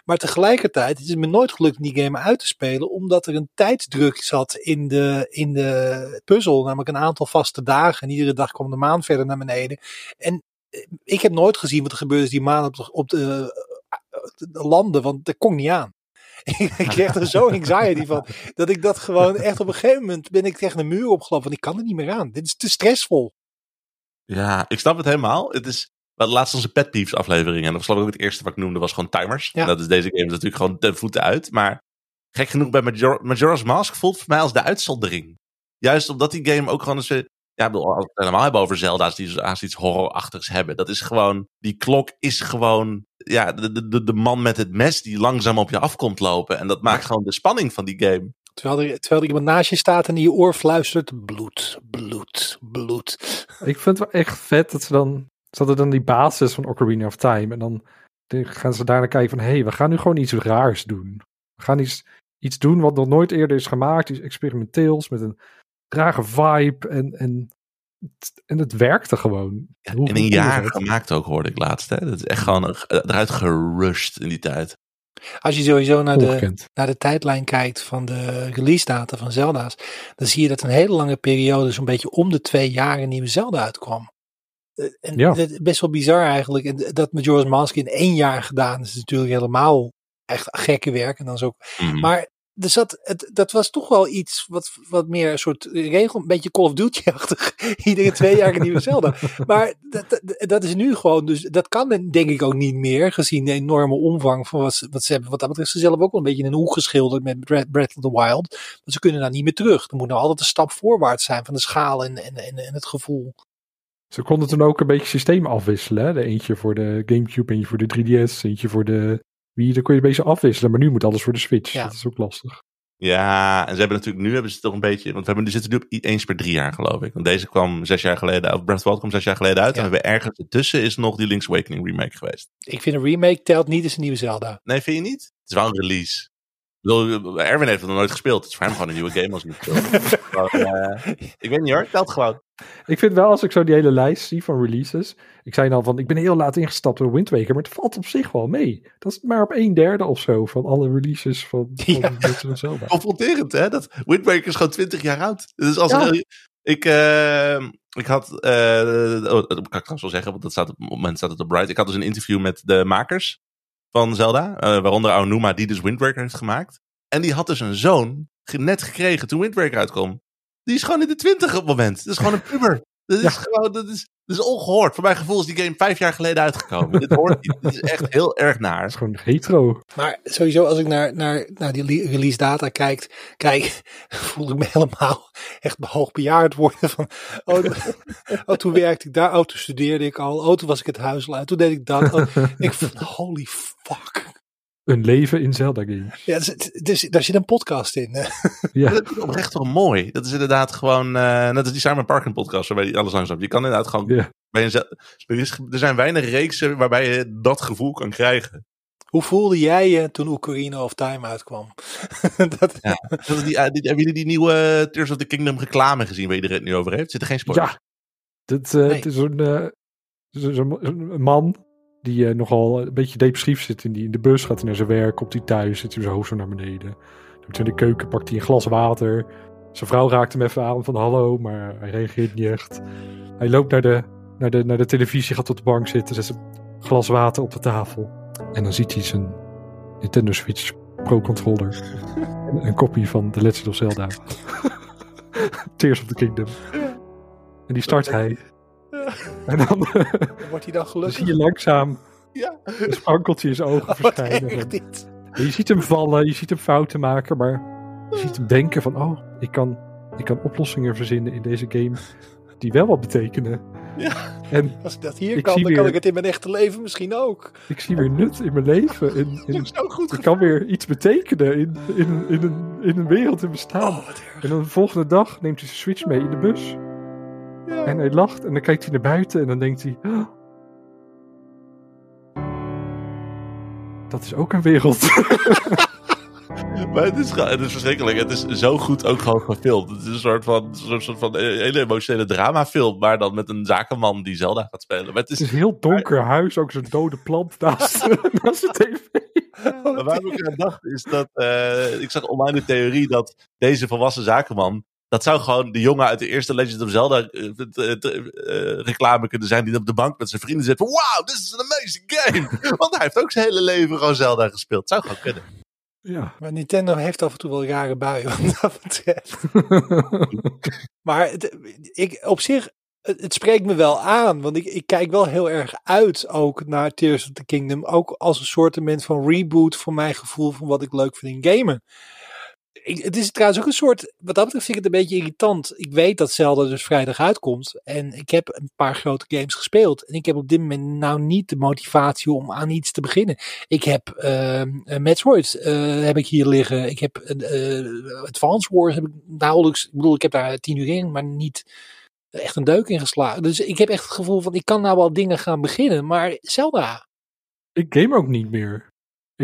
Maar tegelijkertijd, het is me nooit gelukt die game uit te spelen, omdat er een tijdsdruk zat in de, in de puzzel, namelijk een aantal vaste dagen. En iedere dag kwam de maan verder naar beneden. En eh, ik heb nooit gezien wat er gebeurde die maan op de, op de, eh, de landen, want dat kon niet aan. ik kreeg er zo anxiety van. Dat ik dat gewoon echt op een gegeven moment ben ik tegen een muur opgelopen. Want ik kan er niet meer aan. Dit is te stressvol. Ja, ik snap het helemaal. Het is wat laatst onze Pet Peeves aflevering. En dat was ook het eerste wat ik noemde, was gewoon timers. Ja. Dat is deze game natuurlijk gewoon ten voeten uit. Maar gek genoeg bij Major Majora's Mask voelt voor mij als de uitzondering. Juist omdat die game ook gewoon eens... Ja, ik bedoel, als we het helemaal hebben over Zelda's die haast iets horrorachtigs hebben. Dat is gewoon... Die klok is gewoon... Ja, de, de, de man met het mes die langzaam op je afkomt lopen. En dat maakt gewoon de spanning van die game. Terwijl er, terwijl er iemand naast je staat en in je oor fluistert. Bloed, bloed, bloed. Ik vind het wel echt vet dat ze dan... Ze hadden dan die basis van Ocarina of Time. En dan gaan ze daarna kijken van... Hé, hey, we gaan nu gewoon iets raars doen. We gaan iets, iets doen wat nog nooit eerder is gemaakt. Iets experimenteels met een rare vibe. En, en, en het werkte gewoon. Ja, Hoe- in een jaar gemaakt ook, hoorde ik laatst. Hè? Dat is echt gewoon eruit gerushed in die tijd. Als je sowieso naar de, naar de tijdlijn kijkt van de release data van Zelda's. Dan zie je dat een hele lange periode zo'n beetje om de twee jaar een nieuwe Zelda uitkwam. Eh, En Ja. dat is best wel bizar eigenlijk. En dat Majora's Mask in één jaar gedaan is natuurlijk helemaal echt gekke werk. En dan is ook Mhm. Maar er zat, het, dat was toch wel iets wat, wat meer een soort regel, een beetje Call of Duty-achtig. Iedere twee jaar een nieuwe Zelda. Maar dat, dat, is nu gewoon, dus dat kan denk ik ook niet meer, gezien de enorme omvang van wat, ze- wat ze hebben. Wat dat betreft ze zelf ook wel een beetje in een hoek geschilderd met Breath of the Wild. Maar ze kunnen daar niet meer terug. Er moet nou altijd een stap voorwaarts zijn van de schaal en, en, en, het gevoel. Ze konden toen ook een beetje systeem afwisselen. De eentje voor de Gamecube, eentje voor de 3DS, eentje voor de Wii. Dan kon je een beetje afwisselen, maar nu moet alles voor de Switch. Ja. Dat is ook lastig. Ja, en ze hebben natuurlijk, nu hebben ze toch een beetje, want we hebben, die zitten nu op eens per drie jaar geloof ik. Want deze kwam zes jaar geleden, of Breath of the Wild kwam zes jaar geleden uit. Ja. En we hebben ergens ertussen is nog die Link's Awakening remake geweest. Ik vind een remake telt niet als een nieuwe Zelda. Nee, vind je niet? Het is wel een release. Bedoel, Erwin heeft het nog nooit gespeeld. Het is voor hem gewoon een nieuwe game als hij het speelt. Gewoon, eh, ik weet niet hoor, telt gewoon. Ik vind wel, als ik zo die hele lijst zie van releases. Ik zei al van, ik ben heel laat ingestapt door Wind Waker, maar het valt op zich wel mee. Dat is maar op een derde of zo van alle releases van, van Ja. Zelda. Confronterend hè, dat Wind Waker is gewoon 20 jaar oud. Dus als Ja. ik, eh, ik had, eh, oh, dat kan ik trouwens wel zeggen, want dat staat op het moment staat het op Bright. Ik had dus een interview met de makers van Zelda, eh, waaronder Aonuma, die dus Wind Waker heeft gemaakt. En die had dus een zoon net gekregen toen Wind Waker uitkwam. Die is gewoon in de 20 op het moment. Dat is gewoon een puber. Dat is Ja. gewoon, dat is, dat is ongehoord. Voor mijn gevoel is die game vijf jaar geleden uitgekomen. Dit hoort niet. Dit is echt heel erg naar. is gewoon retro. Maar sowieso, als ik naar, naar, naar die release data kijk, kijk, voel ik me helemaal echt hoogbejaard worden. Van, oh, oh, toen werkte ik daar, oh, toen studeerde ik al, oh, toen was ik het huis uit, toen deed ik dat. Oh, ik van, holy fuck. Een leven in Zelda games. Ja, dus, dus, daar zit een podcast in. Ja, Dat is oprecht toch mooi. Dat is inderdaad gewoon, eh net als die Simon Parkin podcast, waarbij die alles langzaam. Je kan inderdaad gewoon, Ja. bij jezelf, er, is, er zijn weinig reeksen waarbij je dat gevoel kan krijgen. Hoe voelde jij je toen Ocarina of Time uitkwam? dat, Ja. Dat is die, eh, die- hebben jullie die nieuwe Tears of the Kingdom reclame gezien waar iedereen het nu over heeft? Zit er geen spoilers? ja. Dat, eh, Nee. Het is zo'n eh, zo- zo- zo'n man die eh, nogal een beetje depressief zit in, die, in de bus. Gaat hij naar zijn werk, komt hij thuis, zit hij zijn hoofd zo naar beneden. Doet hij in de keuken, pakt hij een glas water. Zijn vrouw raakt hem even aan van hallo, maar hij reageert niet echt. Hij loopt naar de, naar de, naar de televisie, gaat op de bank zitten, zet zijn glas water op de tafel. En dan ziet hij zijn Nintendo Switch Pro Controller. en een kopie van The Legend of Zelda. Tears of the Kingdom. En die start hij. En dan wordt hij dan dan gelukkig? zie je langzaam Ja. een sprankeltje in zijn ogen Wat verschijnen. dit. En je ziet hem vallen, je ziet hem fouten maken, maar je ziet hem denken van, oh, ik kan, ik kan oplossingen verzinnen in deze game die wel wat betekenen. Ja. En Als ik dat hier Ik kan, dan kan ik het in mijn echte leven misschien ook. ik zie weer nut in mijn leven. Ook goed ik kan weer iets betekenen in, in, in, een, in een wereld in bestaan. Oh. En dan de volgende dag neemt hij zijn Switch mee in de bus. En hij lacht en dan kijkt hij naar buiten en dan denkt hij... "Oh, dat is ook een wereld. Maar het is, het is verschrikkelijk. Het is zo goed ook gewoon gefilmd. Het is een soort van, een soort, van eh, hele emotionele dramafilm. Maar dan met een zakenman die Zelda gaat spelen. Maar het Het is, een heel donker huis, ook zo'n dode plant naast, naast de tv. Maar waar ik aan dacht is dat. eh, ik zag online de theorie dat deze volwassen zakenman. Dat zou gewoon de jongen uit de eerste Legend of Zelda eh, eh, eh, reclame kunnen zijn. Die op de bank met zijn vrienden zit van. Wow, this is an amazing game. Want hij heeft ook zijn hele leven gewoon Zelda gespeeld. Zou gewoon kunnen. Ja. Maar Nintendo heeft af en toe wel rare buien wat dat betreft. Maar het, ik, op zich, het, het spreekt me wel aan. Want ik, ik kijk wel heel erg uit ook naar Tears of the Kingdom. Ook als een soort van reboot voor mijn gevoel van wat ik leuk vind in gamen. Het is trouwens ook een soort, wat dat betreft vind ik het een beetje irritant. Ik weet dat Zelda dus vrijdag uitkomt. En ik heb een paar grote games gespeeld. En ik heb op dit moment nou niet de motivatie om aan iets te beginnen. Ik heb uh, Metroid eh, heb ik hier liggen. Ik heb uh, Advance Wars heb ik nauwelijks. Ik bedoel, ik heb daar tien uur in, maar niet echt een deuk in geslagen. Dus ik heb echt het gevoel van ik kan nou wel dingen gaan beginnen, maar Zelda. Ik game ook niet meer.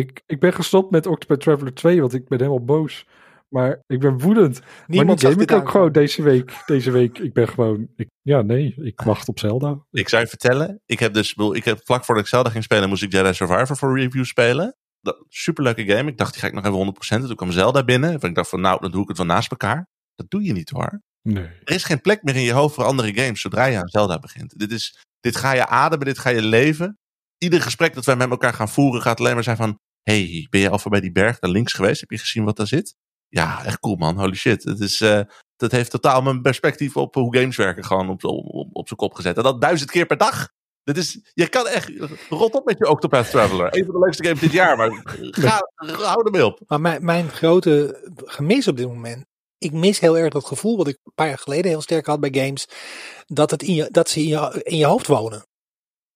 Ik, ik ben gestopt met Octopath Traveler 2, want ik ben helemaal boos. Maar ik ben woedend. Niemand maar nu game ik ook aankomen. gewoon deze week. Deze week, ik ben gewoon... Ik, ja, nee, ik wacht op Zelda. Ik zou je vertellen, ik heb dus... Ik heb, vlak voordat ik Zelda ging spelen, moest ik Jedi Survivor voor review spelen. Dat, superleuke game. Ik dacht, die ga ik nog even 100%. Toen kwam Zelda binnen. En ik dacht van, nou, dan doe ik het wel naast elkaar. Dat doe je niet hoor. Nee. Er is geen plek meer in je hoofd voor andere games zodra je aan Zelda begint. Dit, is, dit ga je ademen, dit ga je leven. Ieder gesprek dat wij met elkaar gaan voeren gaat alleen maar zijn van... hey, ben je al voorbij die berg daar links geweest? Heb je gezien wat daar zit? Ja, echt cool man. Holy shit. Het is, eh, dat heeft totaal mijn perspectief op hoe games werken gewoon op, op, op zijn kop gezet. En dat duizend keer per dag. Dit is, je kan echt, rot op met je Octopath Traveler. Een van de leukste games dit jaar, maar ga, hou ermee op. Maar mijn, mijn grote gemis op dit moment. Ik mis heel erg dat gevoel wat ik een paar jaar geleden heel sterk had bij games. Dat, het in je, dat ze in je, in je hoofd wonen.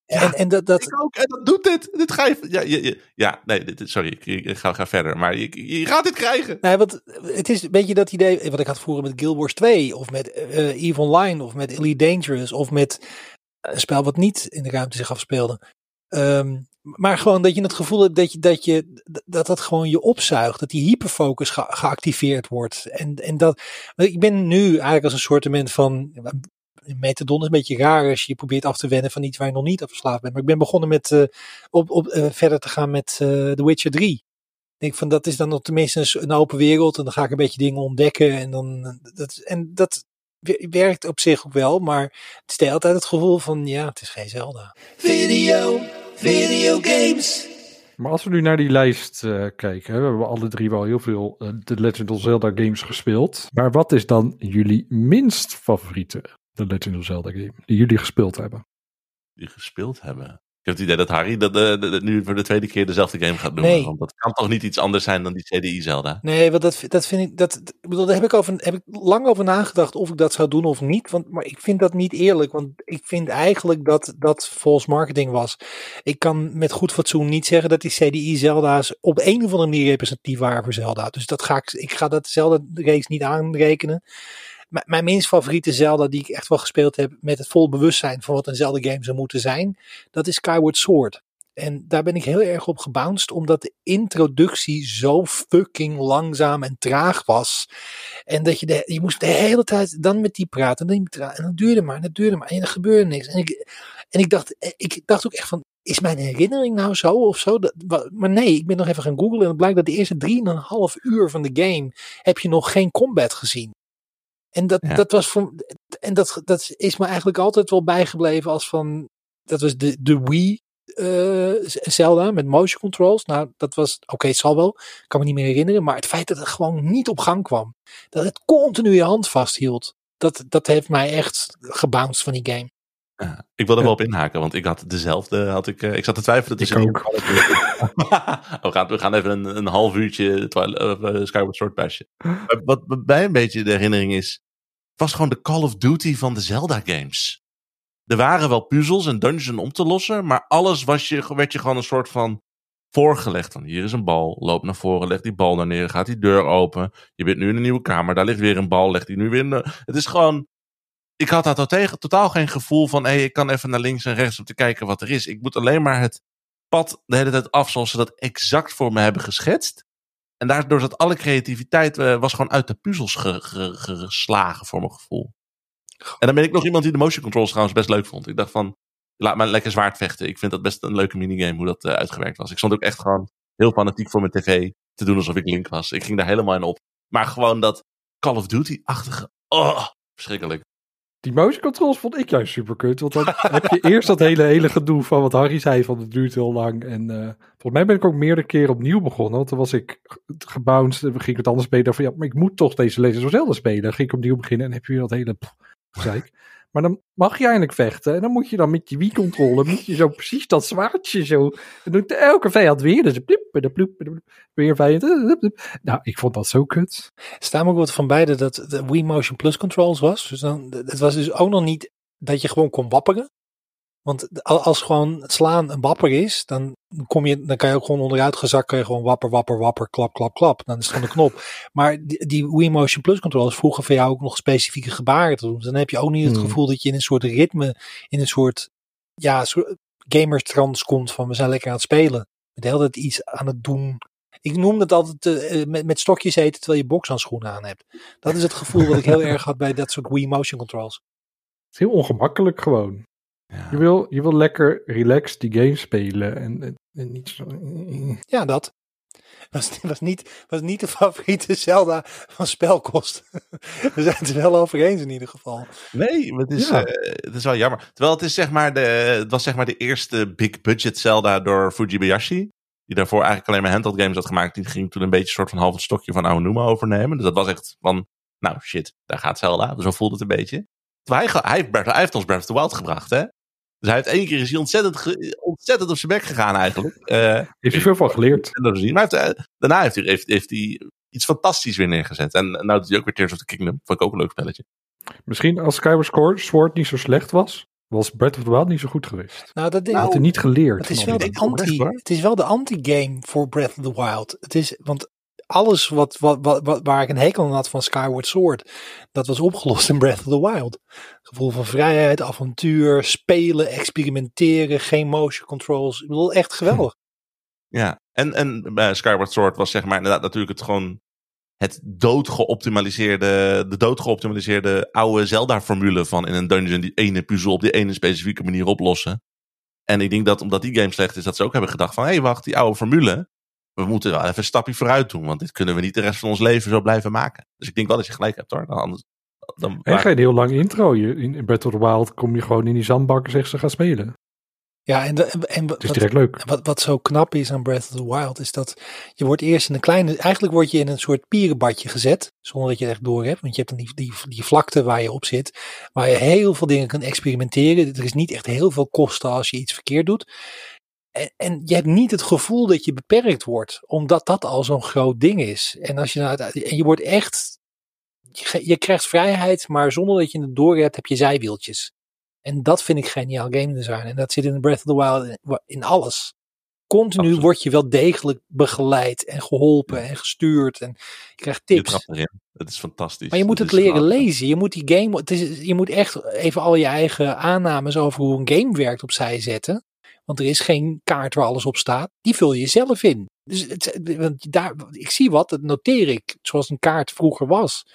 Ja, en, en dat, dat, Ik ook, en dat doet dit. Dit ga je, ja, ja nee, dit, sorry, ik, ik ga, ga verder. Maar je, je gaat dit krijgen. Nee, want het is een beetje dat idee wat ik had vroeger met Guild Wars 2 of met eh EVE Online of met Elite Dangerous of met een spel wat niet in de ruimte zich afspeelde. Ehm, maar gewoon dat je het gevoel hebt dat je, dat je dat dat gewoon je opzuigt, dat die hyperfocus ge- geactiveerd wordt. En, en dat ik ben nu eigenlijk als een soort van metadon is een beetje raar als je je probeert af te wennen van iets waar je nog niet aan verslaafd bent. Maar ik ben begonnen met eh, op, op, eh, verder te gaan met eh The Witcher 3. Ik denk van dat is dan nog tenminste een, open wereld en dan ga ik een beetje dingen ontdekken en dan dat, en dat wer- werkt op zich ook wel, maar het is de hele tijd het gevoel van ja, het is geen Zelda. Video, video games. Maar als we nu naar die lijst eh, kijken, hè, we hebben alle drie wel heel veel The Legend of Zelda games gespeeld. Maar wat is dan jullie minst favoriete The Legend of Zelda game die jullie gespeeld hebben? Die gespeeld hebben. Ik heb het idee dat Harry dat, eh, dat- dat nu voor de tweede keer dezelfde game gaat noemen. Nee. Want dat kan toch niet iets anders zijn dan die CDI Zelda. Nee, want dat, dat vind ik, dat, ik bedoel, daar heb ik, over, heb ik lang over nagedacht of ik dat zou doen of niet. Want, maar ik vind dat niet eerlijk, want ik vind eigenlijk dat dat false marketing was. Ik kan met goed fatsoen niet zeggen dat die CDI Zelda's op een of andere manier representatief waren voor Zelda. Dus dat ga ik, ik ga dat Zelda race niet aanrekenen. Mijn minst favoriete Zelda die ik echt wel gespeeld heb met het volle bewustzijn van wat een Zelda game zou moeten zijn, dat is Skyward Sword. En daar ben ik heel erg op gebounced, omdat de introductie zo fucking langzaam en traag was. En dat je, de, je moest de hele tijd dan met die praten, en. En dat duurde maar, en dat duurde maar, en er gebeurde niks. En ik, en ik, dacht, eh, ik dacht ook echt van, is mijn herinnering nou zo of zo? Dat, maar nee, ik ben nog even gaan googlen en het blijkt dat de eerste drieënhalf uur van de game heb je nog geen combat gezien. En dat, Ja. dat was voor, en dat, dat is me eigenlijk altijd wel bijgebleven als van, dat was de, de Wii eh, Zelda met motion controls. Nou, dat was, oké, het zal wel, kan me niet meer herinneren, maar het feit dat het gewoon niet op gang kwam, dat het continu je hand vasthield, dat, dat heeft mij echt gebounced van die game. Ja, ik wil er wel op inhaken, want ik had dezelfde. Had ik, eh, ik zat te twijfelen tussen. Ik die- we, gaan, we gaan even een, een half uurtje eh, Skyward Sword pasje. Maar wat wat bij een beetje de herinnering is. Was gewoon de Call of Duty van de Zelda games. Er waren wel puzzels en dungeons om te lossen, maar alles was je, werd je gewoon een soort van voorgelegd. Van hier is een bal, loop naar voren, leg die bal naar neer, gaat die deur open. Je bent nu in een nieuwe kamer, daar ligt weer een bal, leg die nu weer. Het is gewoon... Ik had daar tegen, totaal geen gevoel van, hé, ik kan even naar links en rechts om te kijken wat er is. Ik moet alleen maar het pad de hele tijd af zoals ze dat exact voor me hebben geschetst. En daardoor zat alle creativiteit, eh, was gewoon uit de puzzels ge- ge- ge- geslagen voor mijn gevoel. En dan ben ik nog iemand die de motion controls trouwens best leuk vond. Ik dacht van, laat maar lekker zwaard vechten. Ik vind dat best een leuke minigame hoe dat eh, uitgewerkt was. Ik stond ook echt gewoon heel fanatiek voor mijn tv te doen alsof ik Link was. Ik ging daar helemaal in op. Maar gewoon dat Call of Duty-achtige, oh, verschrikkelijk. Die motion controls vond ik juist super kut. Want dan heb je eerst dat hele, hele gedoe van wat Harry zei van het duurt heel lang. En eh, volgens mij ben ik ook meerdere keren opnieuw begonnen. Want dan was ik ge- gebounced en ging ik het anders spelen. Van ja, maar ik moet toch deze Legends of Zelda spelen. Dan ging ik opnieuw beginnen en heb je weer dat hele pff. Maar dan mag je eindelijk vechten. En dan moet je dan met je Wii-controller, moet je zo precies dat zwaardje zo. En doet elke vijand weer. Dus dan dan ploep, weer vijand. eh. Nou, ik vond dat zo kut. Staan ook wat van beide dat de Wii Motion Plus controls was. Dus dan, het was dus ook nog niet dat je gewoon kon wapperen. Want al- als gewoon het slaan een wapper is, dan, kom je, dan kan je ook gewoon onderuit gezakt, gewoon wapper, wapper, wapper, klap, klap, klap. Dan is het gewoon een knop. Maar die, die Wii Motion Plus controllers vroegen van jou ook nog specifieke gebaren te doen. Dus dan heb je ook niet het Hmm. gevoel dat je in een soort ritme, in een soort, ja, soort gamerstrans komt van we zijn lekker aan het spelen. Met de hele tijd iets aan het doen. Ik noem het altijd eh, eh, met, met stokjes eten terwijl je bokshandschoenen aan hebt. Dat is het gevoel dat ik heel erg had bij dat soort Wii Motion controls. Het is heel ongemakkelijk gewoon. Ja. Je wil, je wil lekker relaxed die game spelen. En, en, en niet zo... Ja, dat. Was, was, niet, was niet de favoriete Zelda van spelkost. We zijn het er wel over eens in ieder geval. Nee, maar het is, Ja. eh, het is wel jammer. Terwijl het, is zeg maar de, het was zeg maar de eerste big budget Zelda door Fujibayashi. die daarvoor eigenlijk alleen maar handheld games had gemaakt, die ging toen een beetje een soort van half het stokje van oude Numa overnemen. Dus dat was echt van, nou shit, daar gaat Zelda. Zo voelde het een beetje. Terwijl hij, hij, heeft Breath- hij heeft ons Breath of the Wild gebracht, hè? Dus hij heeft één keer is hij ontzettend, ontzettend op zijn bek gegaan eigenlijk. Eh, Heeft hij veel van geleerd. Maar heeft, eh, daarna heeft hij, heeft, heeft hij iets fantastisch weer neergezet. En nou doet hij ook weer Tears of the Kingdom. Vond ik ook een leuk spelletje. Misschien als Skyward Sword- Sword niet zo slecht was, was Breath of the Wild niet zo goed geweest. Nou, dat ding, Had hij niet geleerd. het, is wel de anti, het is wel de anti-game voor Breath of the Wild. Het is, want alles wat, wat, wat, waar ik een hekel aan had van Skyward Sword, dat was opgelost in Breath of the Wild. Gevoel van vrijheid, avontuur, spelen, experimenteren, geen motion controls. Ik bedoel, echt geweldig. Ja, en, en bij Skyward Sword was zeg maar inderdaad natuurlijk het gewoon het doodgeoptimaliseerde, de doodgeoptimaliseerde oude Zelda-formule van in een dungeon die ene puzzel op die ene specifieke manier oplossen. En ik denk dat omdat die game slecht is, dat ze ook hebben gedacht van, hé hey, wacht, die oude formule, we moeten wel even een stapje vooruit doen, want dit kunnen we niet de rest van ons leven zo blijven maken. Dus ik denk wel dat je gelijk hebt hoor. Dan, anders, dan En geen heel lang intro. Je, in Breath of the Wild kom je gewoon in die zandbak en zeg ze gaan spelen. Ja, en, de, en, en Het is wat, direct leuk. wat, wat zo knap is aan Breath of the Wild, is dat je wordt eerst in een kleine, eigenlijk word je in een soort pierenbadje gezet, zonder dat je het echt door hebt. Want je hebt dan die, die, die vlakte waar je op zit, waar je heel veel dingen kan experimenteren. Er is niet echt heel veel kosten als je iets verkeerd doet. En, en je hebt niet het gevoel dat je beperkt wordt, omdat dat al zo'n groot ding is. En, als je nou, en je wordt echt, je, je krijgt vrijheid, maar zonder dat je het door hebt, heb je zijwieltjes. En dat vind ik geniaal game design. En dat zit in Breath of the Wild in, in alles. Continu Absoluut. word je wel degelijk begeleid en geholpen en gestuurd. En je krijgt tips. Het is fantastisch. Maar je moet Dat het leren lezen. Je moet die game, het is, je moet echt even al je eigen aannames over hoe een game werkt opzij zetten. Want er is geen kaart waar alles op staat. Die vul je zelf in. Dus het, want daar, ik zie wat, dat noteer ik. Zoals een kaart vroeger was.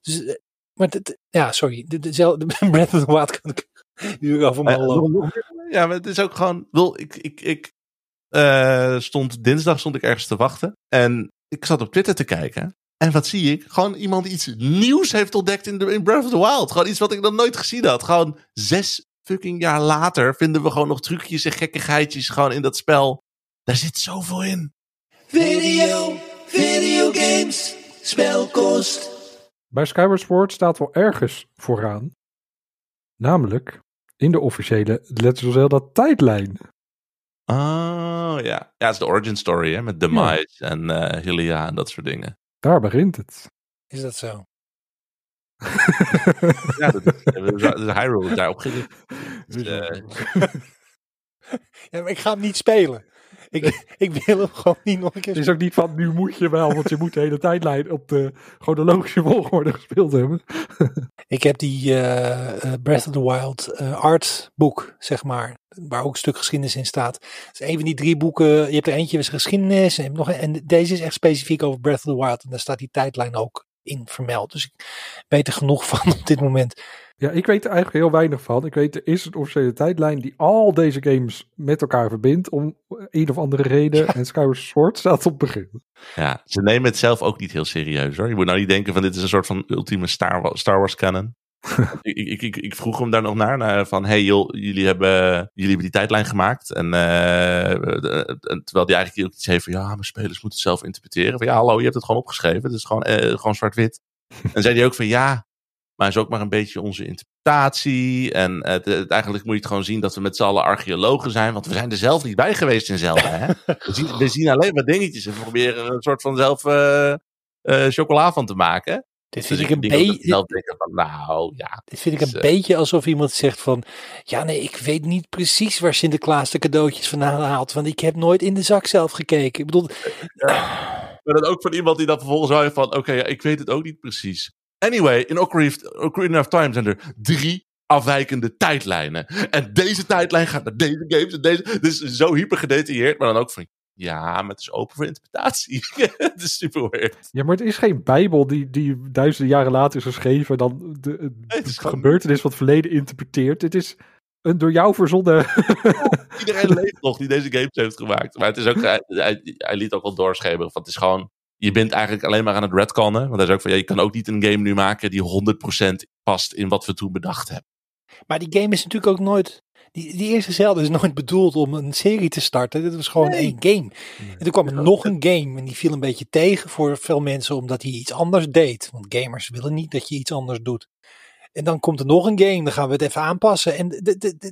Dus, eh, maar het, ja, sorry. De, dezelfde Breath of the Wild kan ik uren over mal lopen. Ja, maar het is ook gewoon. Wil, ik, ik, ik eh, stond dinsdag stond ik ergens te wachten. En ik zat op Twitter te kijken. En wat zie ik? Gewoon iemand die iets nieuws heeft ontdekt in, de, in Breath of the Wild. Gewoon iets wat ik nog nooit gezien had. Gewoon zes fucking jaar later vinden we gewoon nog trucjes en gekkigheidjes gewoon in dat spel. Daar zit zoveel in. Video, videogames, spelkost. Bij Skyward Sword staat wel ergens vooraan. Namelijk in de officiële Let's of Zelda tijdlijn. Oh ja. Ja, het is de origin story hè. Met Demise en eh Hylia en dat soort dingen. Daar begint het. Is dat zo? Ja, dat is, dat is Hyrule daarop. Dus, eh, Ja, maar ik ga hem niet spelen. Ik, ik wil hem gewoon niet nog een keer Het is ook niet van nu moet je wel, want je moet de hele tijdlijn op de chronologische volgorde gespeeld hebben. Ik heb die eh, eh, Breath of the Wild eh, artboek, zeg maar, waar ook een stuk geschiedenis in staat. Het is een van die drie boeken. Je hebt er eentje is geschiedenis en, je hebt nog, een- en deze is echt specifiek over Breath of the Wild. En daar staat die tijdlijn ook in vermeld. Dus ik weet er genoeg van op dit moment. Ja, ik weet er eigenlijk heel weinig van. Ik weet, er is een officiële tijdlijn die al deze games met elkaar verbindt om een of andere reden. En Skyward Sword staat op begin. Ja, ze nemen het zelf ook niet heel serieus hoor. Je moet nou niet denken van dit is een soort van ultieme Star Wars, Star Wars canon. ik, ik, ik, vroeg hem daar nog naar, naar van hey joh, jullie hebben, jullie hebben die tijdlijn gemaakt. En eh, de- en terwijl die eigenlijk ook iets heeft van ja, mijn spelers moeten het zelf interpreteren. Van ja, hallo, je hebt het gewoon opgeschreven. Het is gewoon, eh, gewoon zwart-wit. en zei hij ook van ja, maar het is ook maar een beetje onze interpretatie. En het, het- eigenlijk moet je het gewoon zien dat we met z'n allen archeologen zijn. Want we zijn er zelf niet bij geweest in Zelda. Hè? We, zien, we zien alleen maar dingetjes en we proberen er een soort van zelf eh, eh, chocola van te maken. Dit Dus vind ik een beetje. nou ja. Dit vind ik een eh, beetje alsof iemand zegt van, ja nee, ik weet niet precies waar Sinterklaas de cadeautjes vandaan haalt, want ik heb nooit in de zak zelf gekeken. Ik bedoel, Maar dan ook van iemand die dan vervolgens zou van oké, ja, ik weet het ook niet precies. Anyway, in Ocarina of, Ocarina of Time zijn er drie afwijkende tijdlijnen. En deze tijdlijn gaat naar deze games en deze. Dus zo hyper gedetailleerd, maar dan ook van ja, maar het is open voor interpretatie. het is super weird. Ja, maar het is geen bijbel die, die duizenden jaren later is geschreven. en Dan de, de het is gebeurtenis van het verleden interpreteert. Het is een door jou verzonnen... Iedereen leeft nog die deze games heeft gemaakt. Maar het is ook, hij, hij, hij liet ook wel doorschemeren. Van het is gewoon, je bent eigenlijk alleen maar aan het redcannen. Want hij is ook van, ja, je kan ook niet een game nu maken die 100% past in wat we toen bedacht hebben. maar die game is natuurlijk ook nooit, Die, die eerste Zelda is nooit bedoeld om een serie te starten. Dit was gewoon Nee. één game. En toen kwam er nog een game en die viel een beetje tegen voor veel mensen omdat hij iets anders deed. Want gamers willen niet dat je iets anders doet. En dan komt er nog een game, dan gaan we het even aanpassen. En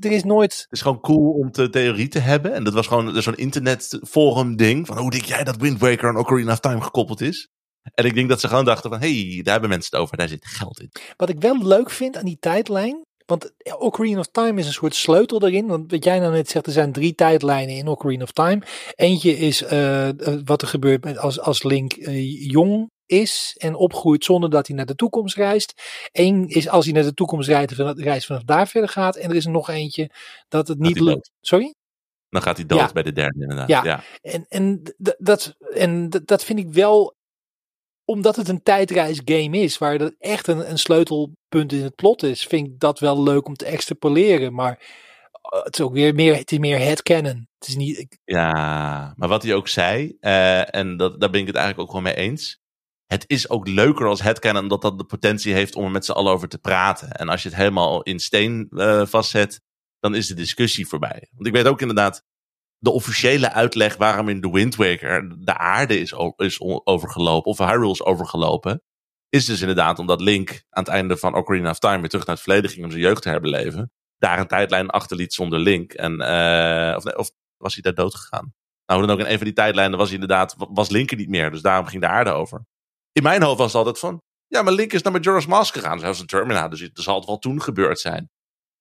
er is nooit. Het is gewoon cool om de theorie te hebben. En dat was gewoon zo'n internetforum ding. Van hoe denk jij dat Wind Waker en Ocarina of Time gekoppeld is? En ik denk dat ze gewoon dachten van, hey, daar hebben mensen het over. Daar zit geld in. Wat ik wel leuk vind aan die tijdlijn. Want Ocarina of Time is een soort sleutel erin. Want wat jij nou net zegt, er zijn drie tijdlijnen in Ocarina of Time. Eentje is eh, eh, wat er gebeurt met als, als Link eh, jong is en opgroeit zonder dat hij naar de toekomst reist. Eén is als hij naar de toekomst rijdt, van de reis vanaf daar verder gaat. En er is er nog eentje dat het niet lukt. Sorry? Dan gaat hij dood Ja. bij de derde inderdaad. Ja. Ja. En, en, dat, en dat vind ik wel, omdat het een tijdreisgame is, waar dat echt een, een sleutelpunt in het plot is, vind ik dat wel leuk om te extrapoleren. Maar eh, het is ook weer meer, het is meer headcanon. Het is niet, Ja, maar wat hij ook zei, eh, en dat, daar ben ik het eigenlijk ook gewoon mee eens. Het is ook leuker als headcanon, omdat dat de potentie heeft om er met z'n allen over te praten. En als je het helemaal in steen eh, vastzet, dan is de discussie voorbij. Want ik weet ook inderdaad, de officiële uitleg waarom in The Wind Waker de aarde is, is overgelopen, of Hyrule is overgelopen, is dus inderdaad omdat Link aan het einde van Ocarina of Time weer terug naar het verleden ging om zijn jeugd te herbeleven. Daar een tijdlijn achterliet zonder Link. En, eh, of, of was hij daar dood gegaan? Nou, dan ook in een van die tijdlijnen was hij inderdaad, was Link er niet meer. Dus daarom ging de aarde over. In mijn hoofd was het altijd van, ja, maar Link is naar Majora's Mask gegaan. Dus was een Terminator, dus het zal het wel toen gebeurd zijn.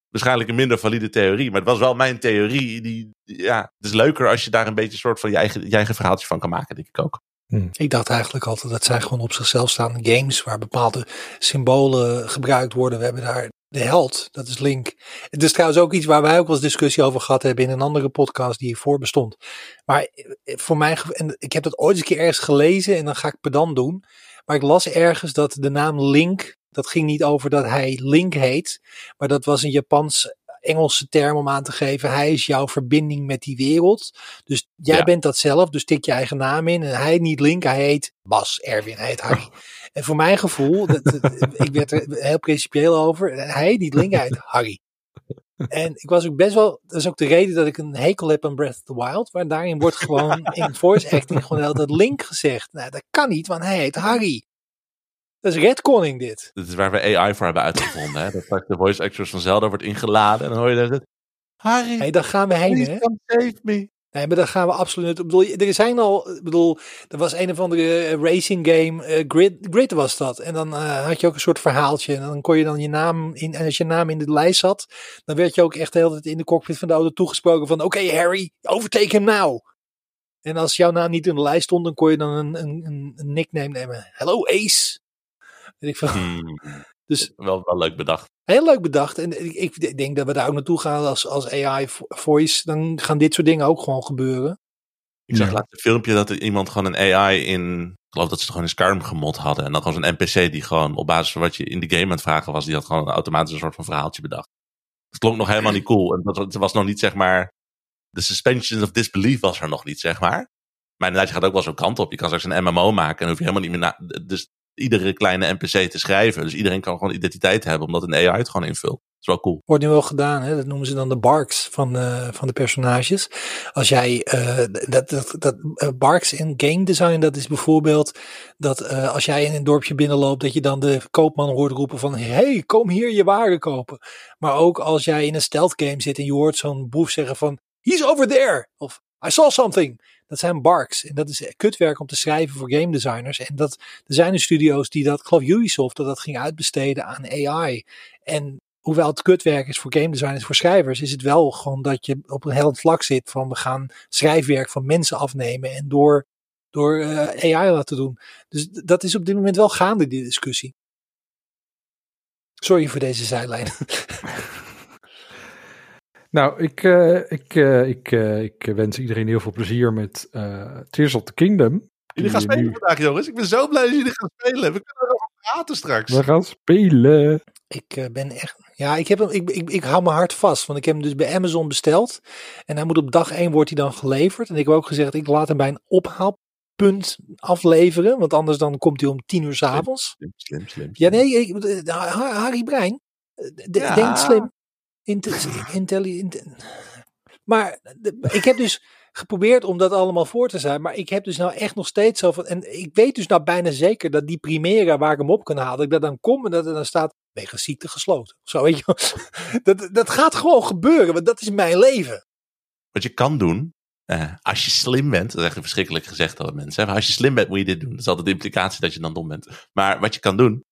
Waarschijnlijk een minder valide theorie, maar het was wel mijn theorie. Die, ja, het is leuker als je daar een beetje een soort van je eigen, je eigen verhaaltje van kan maken, denk ik ook. ik dacht eigenlijk altijd dat zijn gewoon op zichzelf staande games waar bepaalde symbolen gebruikt worden. We hebben daar de held, dat is Link. Het is trouwens ook iets waar wij ook wel eens discussie over gehad hebben in een andere podcast die hiervoor bestond. Maar eh, voor mij, en ik heb dat ooit eens een keer ergens gelezen en dan ga ik pedant doen. Maar ik las ergens dat de naam Link, dat ging niet over dat hij Link heet, maar dat was een Japans Engelse term om aan te geven. Hij is jouw verbinding met die wereld. Dus jij Ja. bent dat zelf, dus tik je eigen naam in. En hij niet Link, hij heet Bas, Erwin, hij heet Harry. En voor mijn gevoel, dat, dat- ik werd er heel principieel over. Hij niet Link, hij heet Harry. En ik was ook best wel, dat is ook de reden dat ik een hekel heb aan Breath of the Wild. Maar daarin wordt gewoon in voice acting gewoon altijd Link gezegd. Nou, dat kan niet, want hij heet Harry. Dat is redconning dit. Dit is waar we AI voor hebben uitgevonden. Hè? Dat straks de voice actors van Zelda wordt ingeladen en dan hoor je dat. Harry, Hey, daar gaan we heen, hè? come save me. Nee, maar daar gaan we absoluut. Ik bedoel, er zijn al. Ik bedoel, er was een of andere eh, racing game. eh, Grid, Grid was dat. En dan eh, had je ook een soort verhaaltje. En dan kon je dan je naam in. En als je naam in de lijst zat, dan werd je ook echt de hele tijd in de cockpit van de auto toegesproken van: Oké, Harry, overtake him now. En als jouw naam niet in de lijst stond, dan kon je dan een, een, een nickname nemen. Hello, Ace. Weet ik veel. Hmm, Dus wel, wel leuk bedacht. heel leuk bedacht. En ik, ik denk dat we daar ook naartoe gaan als, als AI vo- voice. Dan gaan dit soort dingen ook gewoon gebeuren. Ik zag Ja. laatst een filmpje dat er iemand gewoon een AI in. Ik geloof dat ze het gewoon in Skyrim gemod hadden. En dan gewoon zo'n NPC die gewoon op basis van wat je in de game aan het vragen was. Die had gewoon automatisch een soort van verhaaltje bedacht. Het klonk nog helemaal niet cool. En dat was- het was nog niet zeg maar. De suspension of disbelief was er nog niet zeg maar. Maar inderdaad, je gaat ook wel zo'n kant op. Je kan straks een MMO maken. En hoef je helemaal niet meer na. Dus iedere kleine NPC te schrijven. Dus iedereen kan gewoon identiteit hebben. Omdat een AI het gewoon invult. Dat is wel cool. Wordt nu wel gedaan, hè? dat noemen ze dan de barks van, eh, van de personages. Als jij, eh, dat, dat, eh, barks in game design, dat is bijvoorbeeld dat als jij in een dorpje binnenloopt, dat je dan de koopman hoort roepen van, hey, kom hier je waren kopen. Maar ook als jij in een stealth game zit en je hoort zo'n boef zeggen van, he's over there, of I saw something. Dat zijn barks. En dat is kutwerk om te schrijven voor game designers. En dat, er zijn er studio's die dat, ik geloof Ubisoft, dat dat ging uitbesteden aan AI. En hoewel het kutwerk is voor game designers, voor schrijvers, is het wel gewoon dat je op een heel vlak zit van we gaan schrijfwerk van mensen afnemen en door, door eh, AI laten doen. Dus dat is op dit moment wel gaande, die discussie. Sorry voor deze zijlijn. Nou, ik, eh, ik, eh, ik, eh, ik wens iedereen heel veel plezier met eh Tears of the Kingdom. Jullie gaan spelen nu- vandaag, jongens. Ik ben zo blij dat jullie gaan spelen. We kunnen erover praten straks. We gaan spelen. Ik eh, ben echt. Ja, ik, heb hem, ik, ik, ik hou mijn hart vast. Want ik heb hem dus bij Amazon besteld. En hij moet op dag 1 wordt hij dan geleverd. En ik heb ook gezegd, ik laat hem bij een ophaalpunt afleveren. Want anders dan komt hij om 10 uur s'avonds. Slim, slim, slim. Ja, nee, ik, Har- Harry Brein. eh, d- Ja. Denk slim. Inte- intelli- inte- maar ik heb dus geprobeerd om dat allemaal voor te zijn. Maar ik heb dus nou echt nog steeds zo van. En ik weet dus nou bijna zeker dat die Primera waar ik hem op kan halen. Dat ik dat dan kom en dat er dan staat. Wegens ziekte gesloten. Zo weet je. Dat, dat gaat gewoon gebeuren. Want dat is mijn leven. Wat je kan doen, eh, als je slim bent, dat is echt verschrikkelijk gezegd door mensen. hè, maar Als je slim bent, moet je dit doen. Dat is altijd de implicatie dat je dan dom bent. Maar wat je kan doen,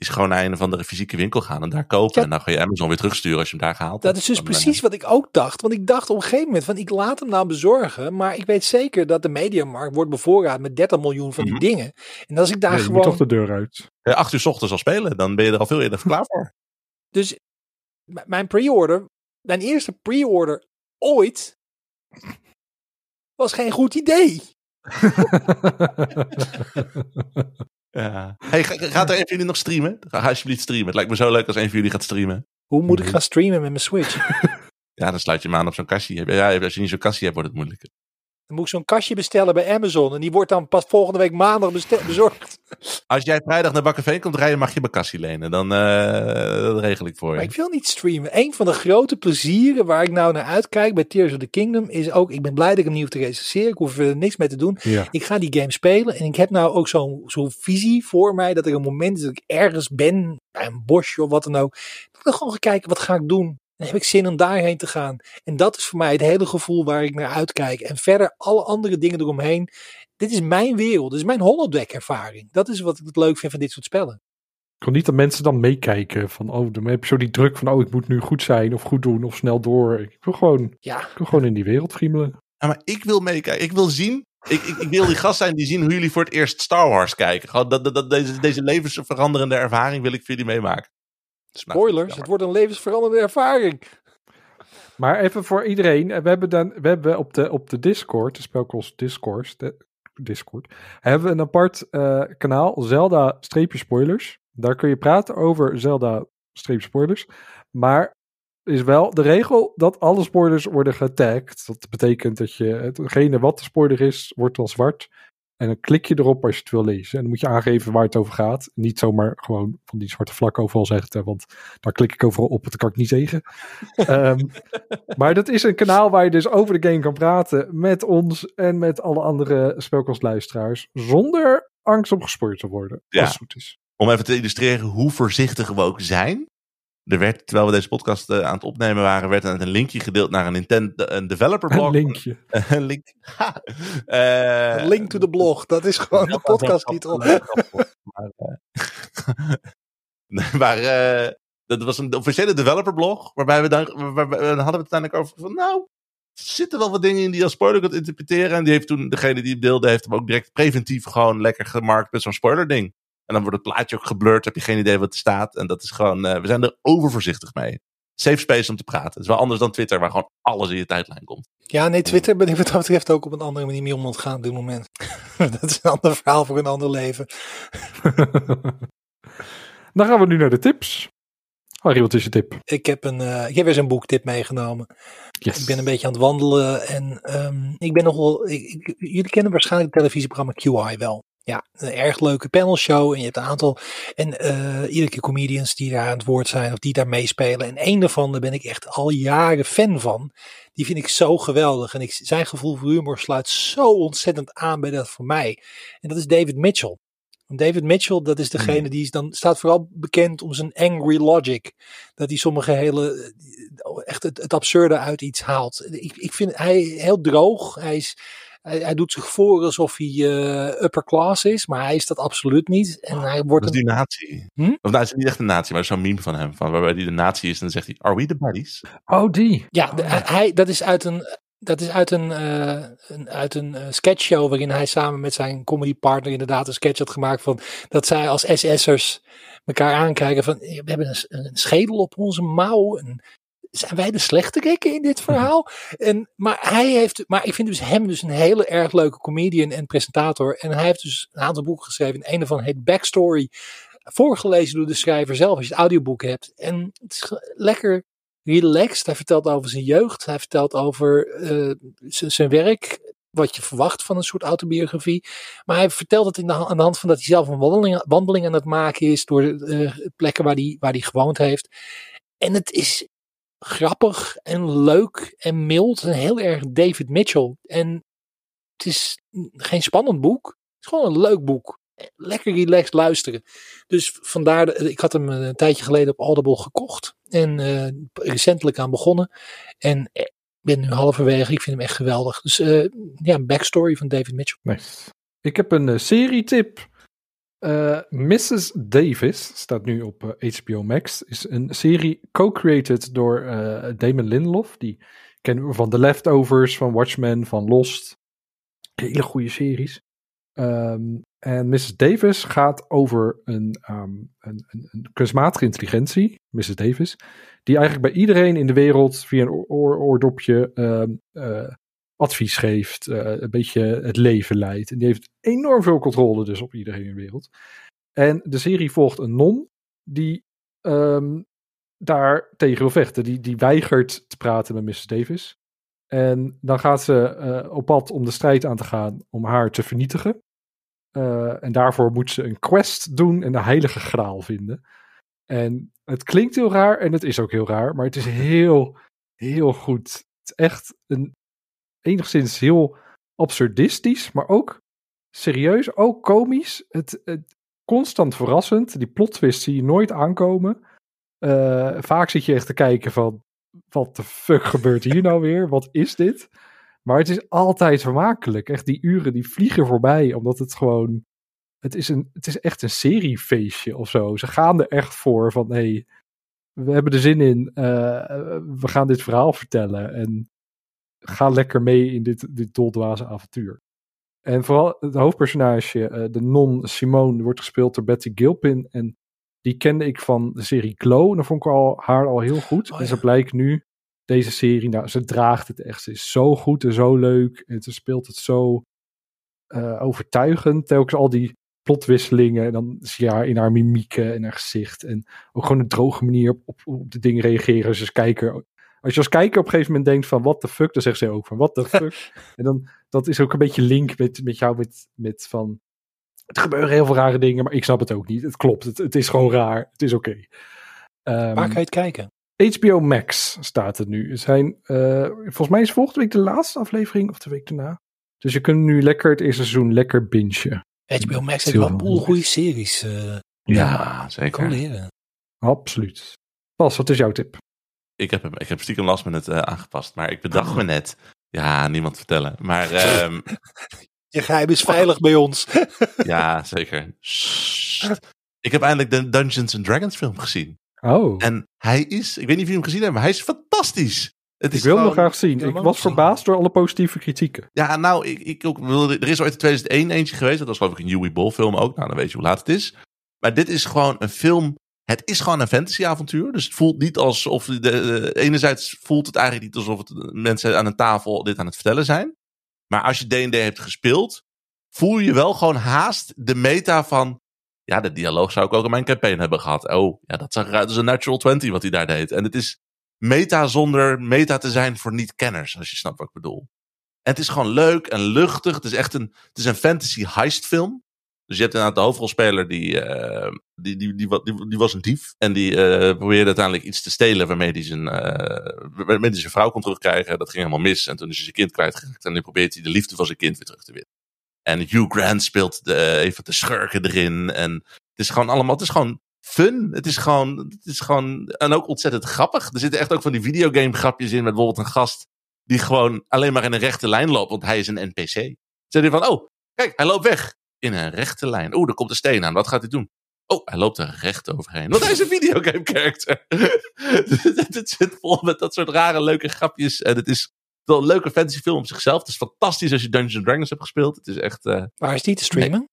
is gewoon naar een of andere fysieke winkel gaan en daar kopen. Ja. En dan ga je Amazon weer terugsturen als je hem daar gehaald Dat hebt. is dus eh, precies wat ik ook dacht. Want ik dacht op een gegeven moment van ik laat hem nou bezorgen. Maar ik weet zeker dat de mediamarkt wordt bevoorraad met 30 miljoen van die Mhm. dingen. En als ik daar Nee, je moet gewoon... toch de deur uit. eh, acht uur 's ochtends al spelen, dan ben je er al veel eerder klaar voor. Dus mijn pre-order, mijn eerste pre-order ooit, was geen goed idee. Ja. Hey, ga- gaat er een van jullie nog streamen? Ga alsjeblieft streamen. Het lijkt me zo leuk als een van jullie gaat streamen. Hoe moet ik Mhm. gaan streamen met mijn Switch? Ja, dan sluit je hem aan op zo'n kastje. Ja, als je niet zo'n kastje hebt, wordt het moeilijker. Dan moet ik zo'n kastje bestellen bij Amazon. En die wordt dan pas volgende week maandag bezorgd. Als jij vrijdag naar Bakkerveen komt rijden, mag je mijn kastje lenen. Dan eh, dat regel ik voor Maar je. ik wil niet streamen. Een van de grote plezieren waar ik nou naar uitkijk bij Tears of the Kingdom is ook, ik ben blij dat ik hem niet hoef te recenseren. Ik hoef er niks mee te doen. ja. Ik ga die game spelen en ik heb nou ook zo'n zo'n visie voor mij dat er een moment is dat ik ergens ben, bij een bosje of wat dan ook. Dat ik dan gewoon ga kijken, wat ga ik doen? Dan heb ik zin om daarheen te gaan. En dat is voor mij het hele gevoel waar ik naar uitkijk. En verder alle andere dingen eromheen. Dit is mijn wereld, dit is mijn holodeck ervaring. Dat is wat ik het leuk vind van dit soort spellen. Ik wil niet dat mensen dan meekijken van, oh, dan heb je zo die druk van, oh, ik moet nu goed zijn of goed doen of snel door. Ik wil gewoon, Ja, ik wil gewoon in die wereld friemelen. Ja, maar ik wil meekijken. Ik wil zien. Ik, ik, ik wil die gast zijn die zien hoe jullie voor het eerst Star Wars kijken. Gewoon dat, dat, dat, deze, deze levensveranderende ervaring wil ik voor jullie meemaken. Nou, spoilers, het wordt een levensveranderende ervaring. Maar even voor iedereen, eh, we hebben, dan, we hebben op, de, op de Discord, de spelkost Discord, de, Discord, hebben we een apart eh, kanaal, Zelda-spoilers. Daar kun je praten over Zelda-spoilers. Maar is wel de regel dat alle spoilers worden getagd. Dat betekent dat je hetgene wat de spoiler is, wordt dan zwart. En dan klik je erop als je het wil lezen. En dan moet je aangeven waar het over gaat. Niet zomaar gewoon van die zwarte vlak overal zeggen. Want daar klik ik overal op, dat kan ik niet zeggen. Ehm, maar dat is een kanaal waar je dus over de game kan praten. Met ons en met alle andere spelkostluisteraars. Zonder angst om gespoord te worden. Ja. Als het goed is. Om even te illustreren hoe voorzichtig we ook zijn. Er werd, terwijl we deze podcast eh, aan het opnemen waren, werd er een linkje gedeeld naar een Nintendo een developer blog. Een linkje. een link. Eh, Link to the blog, dat is gewoon de podcasttitel. Maar, eh, nee, maar eh, dat was een officiële developerblog. Waarbij we dan, waar- waar- dan hadden we het uiteindelijk over van nou. Er zitten wel wat dingen in die je als spoiler kunt interpreteren. En die heeft toen, degene die het deelde, heeft hem ook direct preventief gewoon lekker gemarkt met zo'n spoiler ding. En dan wordt het plaatje ook geblurred, heb je geen idee wat er staat. En dat is gewoon, eh, we zijn er overvoorzichtig mee. Safe space om te praten. Het is wel anders dan Twitter, waar gewoon alles in je tijdlijn komt. Ja, nee, Twitter ben ik wat dat betreft ook op een andere manier mee om ontgaan op dit moment. dat is een ander verhaal voor een ander leven. Dan gaan we nu naar de tips. Harry, wat is je tip? Ik heb, een, eh, ik heb weer zo'n boektip meegenomen. Yes. Ik ben een beetje aan het wandelen en ehm, ik ben nogal. Ik, ik- jullie kennen waarschijnlijk het televisieprogramma QI wel. Ja, een erg leuke panelshow. En je hebt een aantal. En eh, iedere keer comedians die daar aan het woord zijn of die daar meespelen. En één daarvan, daar ben ik echt al jaren fan van. Die vind ik zo geweldig. En ik, zijn gevoel voor humor sluit zo ontzettend aan bij dat voor mij. En dat is David Mitchell. David Mitchell, dat is degene die is dan staat vooral bekend om zijn angry logic. Dat hij sommige hele, echt het, het absurde uit iets haalt. Ik, ik vind hij heel droog. Hij, is, hij, hij doet zich voor alsof hij eh, upper class is, maar hij is dat absoluut niet. En hij wordt Dat is een, die nazi. Hm? Of nou, het is niet echt een nazi, maar zo'n meme van hem. Van waarbij hij de nazi is en dan zegt hij, are we the buddies? Oh, die. ja, de- hij, dat is uit een, dat is uit een, eh, een, uit een eh, sketchshow waarin hij samen met zijn comedypartner inderdaad een sketch had gemaakt van dat zij als SS'ers elkaar aankijken van we hebben een, een schedel op onze mouw en zijn wij de slechterikken in dit verhaal? En, maar hij heeft, maar ik vind dus hem dus een hele erg leuke comedian en presentator. En hij heeft dus een aantal boeken geschreven. En een daarvan heet Backstory. Voorgelezen door de schrijver zelf, als je het audioboek hebt. En het is lekker relaxed. Hij vertelt over zijn jeugd. Hij vertelt over z- zijn werk. Wat je verwacht van een soort autobiografie. Maar hij vertelt het in de, aan de hand van dat hij zelf een wandeling, wandeling aan het maken is. Door eh, plekken waar hij, waar hij gewoond heeft. En het is grappig en leuk en mild en heel erg David Mitchell. En het is geen spannend boek. Het is gewoon een leuk boek. Lekker relaxed luisteren. Dus vandaar, ik had hem een tijdje geleden op Audible gekocht. En eh, recentelijk aan begonnen. En eh, ben nu halverwege. Ik vind hem echt geweldig. Dus eh, ja, een backstory van David Mitchell. Nice. Ik heb een eh, serietip. Eh, Mrs. Davis staat nu op eh, HBO Max. Is een serie co-created door eh, Damon Lindelof. Die kennen we van The Leftovers, van Watchmen, van Lost. Hele goede series. Ehm, en Mrs. Davis gaat over een, ehm, een, een, een kunstmatige intelligentie, Mrs. Davis, die eigenlijk bij iedereen in de wereld via een oor- oor- oordopje ehm, eh, advies geeft, eh, een beetje het leven leidt. En die heeft enorm veel controle dus op iedereen in de wereld. En de serie volgt een non die ehm, daar tegen wil vechten. Die, die weigert te praten met Mrs. Davis. En dan gaat ze eh, op pad om de strijd aan te gaan om haar te vernietigen. Eh, en daarvoor moet ze een quest doen en de heilige graal vinden. En het klinkt heel raar en het is ook heel raar, maar het is heel, heel goed. Het is echt een enigszins heel absurdistisch, maar ook serieus, ook komisch. Het, het constant verrassend. Die plot twist zie je nooit aankomen. Eh, vaak zit je echt te kijken van, wat de fuck gebeurt hier nou weer? Wat is dit? Maar het is altijd vermakelijk. Echt, die uren die vliegen voorbij, omdat het gewoon... Het is, een, het is echt een seriefeestje of zo. Ze gaan er echt voor van, hé, hey, we hebben er zin in. eh, we gaan dit verhaal vertellen. En ga lekker mee in dit, dit doldwaze avontuur. En vooral het hoofdpersonage, eh, de non Simone, wordt gespeeld door Betty Gilpin. En die kende ik van de serie Glow. En dan vond ik al, haar al heel goed. Oh, en ze blijkt nu, deze serie, nou, ze draagt het echt. Ze is zo goed en zo leuk. En ze speelt het zo eh, overtuigend. Telkens al die plotwisselingen. En dan zie je haar in haar mimieken en haar gezicht. En ook gewoon een droge manier op, op, op de dingen reageren. Dus als kijker, als je als kijker op een gegeven moment denkt van what the fuck, dan zegt ze ook van what the fuck. en dan, dat is ook een beetje link met, met jou met, met van, het gebeuren heel veel rare dingen, maar ik snap het ook niet. Het klopt, het, het is gewoon raar, het is oké. Ehm, Waar kan je het kijken? HBO Max staat het nu. Er zijn, eh, volgens mij is volgende week de laatste aflevering of de week daarna. Dus je kunt nu lekker het eerste seizoen lekker bingen. HBO Max heeft wel een boel goede series. eh Ja, zeker. kan leren. Absoluut. Pas, wat is jouw tip? Ik heb, hem, ik heb stiekem last minute eh, aangepast. Maar ik bedacht me net. Ja, niemand vertellen. Maar ehm, Je geheim is veilig bij ons. ja, zeker. Sst. Ik heb eindelijk de Dungeons and Dragons film gezien. Oh, En hij is, ik weet niet of jullie hem gezien hebben, maar hij is fantastisch. Het ik is wil hem gewoon- graag zien. Ik was verbaasd door alle positieve kritieken. Ja, nou, ik, ik ook, wilde- er is ooit in 2001 eentje geweest. Dat was geloof ik een Huey Ball film ook. Nou, dan weet je hoe laat het is. Maar dit is gewoon een film. Het is gewoon een fantasyavontuur. Dus het voelt niet alsof. De, enerzijds voelt het eigenlijk niet alsof het mensen aan een tafel dit aan het vertellen zijn. Maar als je D&D hebt gespeeld, voel je wel gewoon haast de meta van. Ja, de dialoog zou ik ook in mijn campaign hebben gehad. Oh, ja, dat zag eruit als een natural 20 wat hij daar deed. En het is meta zonder meta te zijn voor niet-kenners, als je snapt wat ik bedoel. En het is gewoon leuk en luchtig. Het is echt een, het is een fantasy heist film. Dus je hebt inderdaad de hoofdrolspeler, die, eh, die, die, die, die, die was een dief. En die eh, probeerde uiteindelijk iets te stelen waarmee hij zijn, eh, waarmee hij zijn vrouw kon terugkrijgen. Dat ging helemaal mis. En toen is hij zijn kind kwijtgeraakt. En nu probeert hij de liefde van zijn kind weer terug te winnen. En Hugh Grant speelt de, van de schurken erin. En het is gewoon allemaal, het is gewoon fun. Het is gewoon, het is gewoon, en ook ontzettend grappig. Er zitten echt ook van die videogame grapjes in met bijvoorbeeld een gast die gewoon alleen maar in een rechte lijn loopt, want hij is een NPC. Zeg je van, oh, kijk, hij loopt weg in een rechte lijn. Oeh, er komt een steen aan. Wat gaat hij doen? Oh, hij loopt er recht overheen. Want hij is een videogame character. het zit vol met dat soort rare leuke grapjes. En het is wel een leuke fantasy film op zichzelf. Het is fantastisch als je Dungeons and Dragons hebt gespeeld. Het is echt... eh, Waar is die te streamen?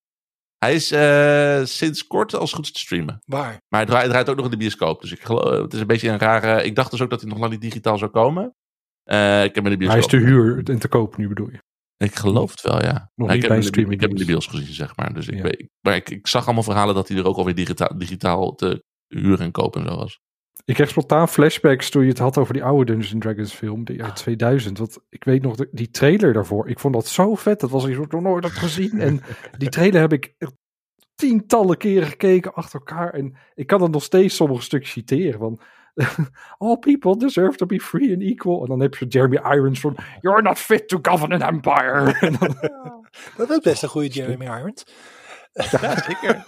hij is eh, sinds kort als goed te streamen. Waar? Maar hij draait, hij draait ook nog in de bioscoop. Dus ik geloof, het is een beetje een rare... Ik dacht dus ook dat hij nog lang niet digitaal zou komen. Eh, ik heb hem in de bioscoop. Hij is te huur en te koop nu bedoel je. Ik geloof het wel, ja. Nog Maar niet ik, bij heb de, ik heb hem in de dienst. bios gezien, zeg maar. Dus ik, Ja. weet, maar ik, ik zag allemaal verhalen dat hij er ook alweer digitaal, digitaal te huren en kopen en zo was. Ik kreeg spontaan flashbacks toen je het had over die oude Dungeons and Dragons film die uit 2000. Want ik weet nog, de- die trailer daarvoor, ik vond dat zo vet. Dat was iets wat ik nog nooit had gezien. En die trailer heb ik tientallen keren gekeken achter elkaar. En ik kan het nog steeds sommige stukjes citeren. Want All people deserve to be free and equal. En dan heb je Jeremy Irons van, you're not fit to govern an empire. Dat is best een goede Jeremy Irons. Ja, zeker.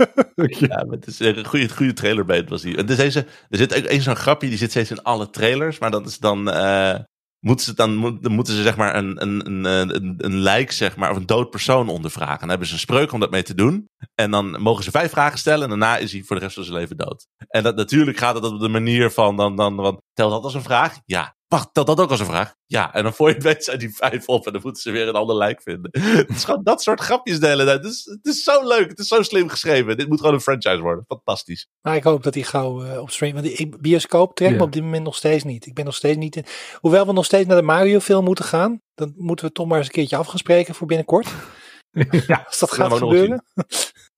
Ja, maar het is een goede, goede trailer bij het was die. En er, is er zit ook één zo'n grapje, die zit steeds in alle trailers. Maar dat is dan... eh, moeten ze dan, moet- dan moeten ze zeg maar een, een, een, een, een, lijk, zeg maar, of een dood persoon ondervragen. En dan hebben ze een spreuk om dat mee te doen. En dan mogen ze vijf vragen stellen en daarna is hij voor de rest van zijn leven dood. En dat, natuurlijk gaat het op de manier van, dan, dan, want, tel dat als een vraag? Ja. Wacht, tel dat ook als een vraag? Ja. En dan voor je het weet zijn die vijf op en dan moeten ze weer een ander lijk vinden. Het is gewoon dat soort grapjes de hele tijd. Het is, het is zo leuk, het is zo slim geschreven. Dit moet gewoon een franchise worden. Fantastisch. Maar ik hoop dat hij gauw eh, op stream. Want die bioscoop trekt me op dit moment nog steeds niet. Ik ben nog steeds niet in. Hoewel we nog steeds naar de Mario film moeten gaan. Dan moeten we toch maar eens een keertje af gaan spreken voor binnenkort. ja, Als dat gaat gebeuren.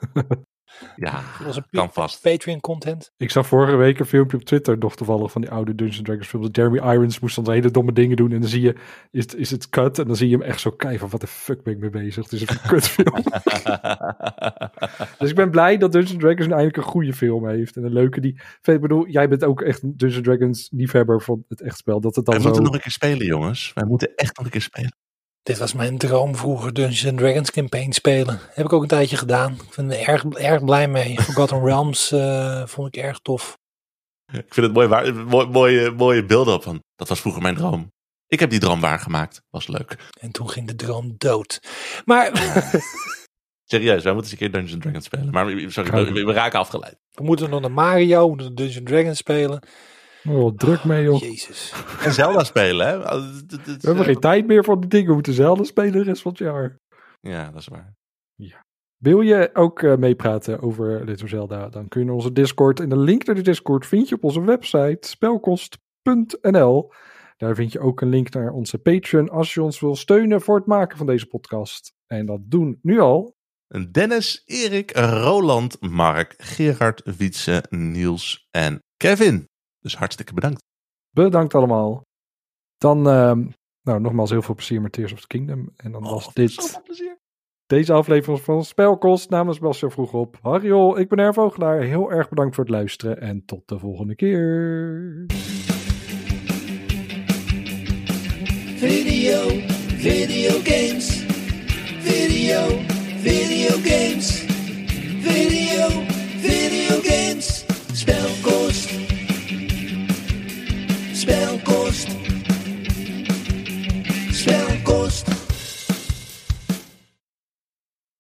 Ja, kan vast. Patreon content. ik zag vorige week een filmpje op Twitter, nog toevallig, van die oude Dungeons Dragons film. Jeremy Irons moest dan hele domme dingen doen. En dan zie je, is, het- is het cut? En dan zie je hem echt zo kijken van, wat de fuck ben ik mee bezig? Het is een kutfilm. Dus ik ben blij dat Dungeons Dragons nu eindelijk een goede film heeft. En een leuke die... Ik bedoel, jij bent ook echt een Dungeons Dragons liefhebber van het echt spel. Dat het dan Wij zo... moeten nog een keer spelen, jongens. Wij moeten echt nog een keer spelen. Dit was mijn droom vroeger Dungeons and Dragons campaign spelen. Heb ik ook een tijdje gedaan. Ik ben er erg, erg blij mee. Forgotten Realms eh, vond ik erg tof. Ik vind het mooi, waar, mooi, mooie, mooie beelden op van. Dat was vroeger mijn droom. Ik heb die droom waargemaakt. Was leuk. En toen ging de droom dood. Maar Serieus, wij moeten eens een keer Dungeons Dragons spelen. Maar sorry, we, raken afgeleid. we moeten nog naar Mario, we moeten Dungeons Dragons spelen. Oh, druk mee, joh. Jezus. En Zelda spelen, hè? Oh, We hebben geen tijd meer voor die dingen. We moeten zelden spelen de rest van het jaar. Ja, dat is waar. Wil je ook eh, meepraten over Little Zelda? Dan kun je naar onze Discord. En de link naar de Discord vind je op onze website spelkost.nl. Daar vind je ook een link naar onze Patreon als je ons wil steunen voor het maken van deze podcast. En dat doen nu al. En Dennis, Erik, Roland, Mark, Gerard, Wietse, Niels en Kevin. Dus hartstikke bedankt. Bedankt allemaal. Dan, ehm, nou, nogmaals heel veel plezier met Tears of the Kingdom. En dan was Oh, dit zoveel plezier. deze aflevering van Spelkost namens Bastiaan Vroeg op. Harriol, ik ben Erf Vogelaar. Heel erg bedankt voor het luisteren en tot de volgende keer. Video, video games. Video, video games. Video